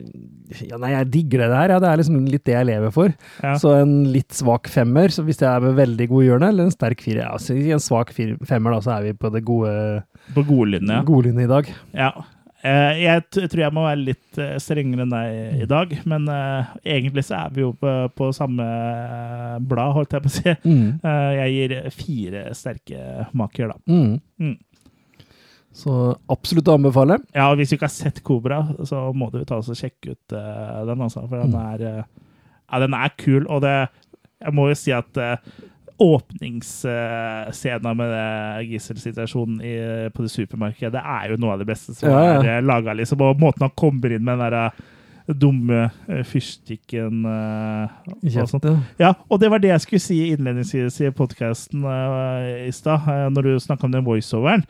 ja, nei, jeg digger det der. Ja. Det er liksom litt det jeg lever for. Ja. Så en litt svak femmer, så hvis jeg er med veldig god hjørne, eller en sterk firer. Ja, så en svak femmer, da, så er vi på det gode På godlinje. godlinje i dag. Ja. Eh, Jeg tror jeg må være litt eh, strengere enn deg i dag, men eh, egentlig så er vi jo på, på samme blad, holdt jeg på å si. Mm. Jeg gir fire sterke maker, da. Mm. Mm. Så absolutt å anbefale. Ja, og hvis du ikke har sett Kobra, så må du ta oss og sjekke ut uh, den, altså. For den Mm. er, uh, ja, den er kul, og det Jeg må jo si at uh, åpningsscenen med det gisselsituasjonen i, på det supermarkedet, det er jo noe av det beste som Ja, ja. er laga, liksom. Og måten han kommer inn med den derre dumme eh, fyrstikken eh, og sånt. Ja. Og det var det jeg skulle si innledningsvis i podkasten i stad, eh, når du snakka om den voiceoveren.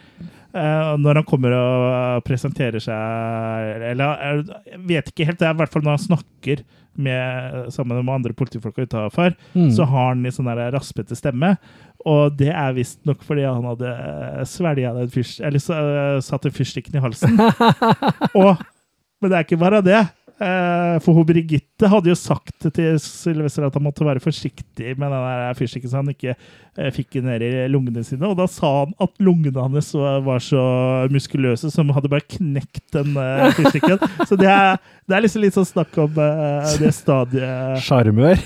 Eh, når han kommer og eh, presenterer seg Eller eh, jeg vet ikke helt, det er i hvert fall når han snakker med, sammen med andre politifolk utafor, Mm. så har han litt sånn der raspete stemme. Og det er visstnok fordi han hadde svelga den fyrst... Eller eh, satt den fyrstikken i halsen. og, men det er ikke bare det. Eh, For hun Birgitte hadde jo sagt til Sylvester at han måtte være forsiktig med den fyrstikken så han ikke eh, fikk den ned i lungene sine. Og da sa han at lungene hans var så muskuløse som hadde bare knekt den eh, fyrstikken. Så det er, det er liksom litt sånn snakk om det stadiet Sjarmør.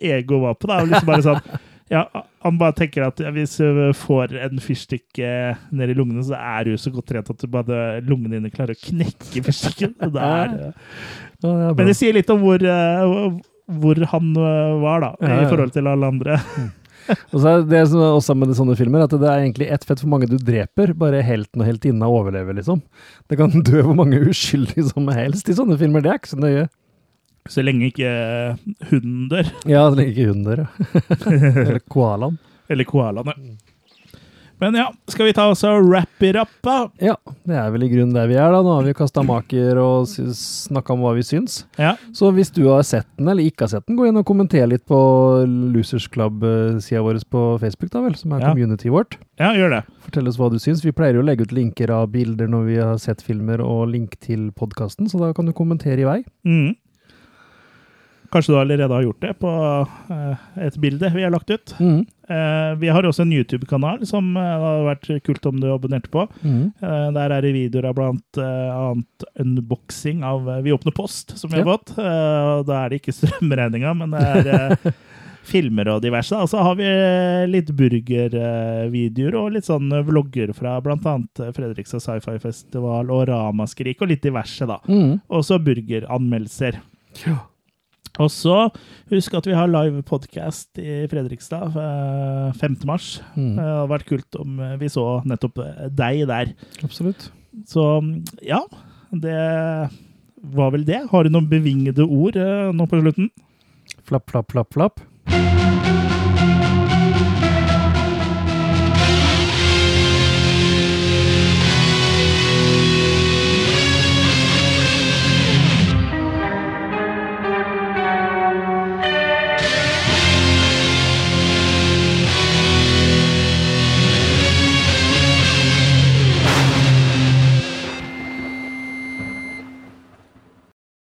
ego var på. Det er jo liksom bare sånn, ja, han bare tenker at hvis du får en fyrstikk ned i lungene, så er du så godt trent at du bare lungene dine klarer å knekke fyrstikken. Det er, Ja, det er men det sier litt om hvor, eh, hvor han eh, var, da, Ja, i forhold til alle andre. Og så er det som også med sånne filmer, at det er egentlig ett fett hvor mange du dreper, bare helten og heltinna overlever, liksom. Det kan dø hvor mange uskyldige som helst i sånne filmer, det er ikke så nøye. Så lenge ikke hunden dør. Ja, så lenge ikke hunden dør, ja. Eller koalaen. Eller koalaene. Men ja, skal vi ta oss og wrap it up, da? Ja, det er vel i grunnen der vi er, da. Nå har vi kasta maker og snakka om hva vi syns. Ja. Så hvis du har sett den, eller ikke har sett den, gå inn og kommenter litt på Losers Club-sida vår på Facebook, da vel, som er Ja. community vårt. ja, gjør det. Fortell oss hva du syns. Vi pleier jo å legge ut linker av bilder når vi har sett filmer, og link til podkasten, så da kan du kommentere i vei. Mm. Kanskje du allerede har gjort det på eh, et bilde vi har lagt ut. Mm. Eh, vi har også en YouTube-kanal som eh, det hadde vært kult om du abonnerte på. Mm. Der er det videoer av blant annet unboxing av Vi åpner post, som vi har fått. Og da er det ikke strømregninga, men det er filmer og diverse. Og så har vi litt burgervideoer og litt sånn vlogger fra annet Fredrikstad Sci-Fi Festival og Ramaskrik og litt diverse, da. Mm. Og så burgeranmeldelser. Ja. Og så husk at vi har live podcast i Fredrikstad eh, 5. mars. Mm. Det hadde vært kult om eh, vi så nettopp eh, deg der. Absolutt. Så ja, det var vel det. Har du noen bevingede ord eh, nå på slutten? Flapp, flapp, flapp, flapp.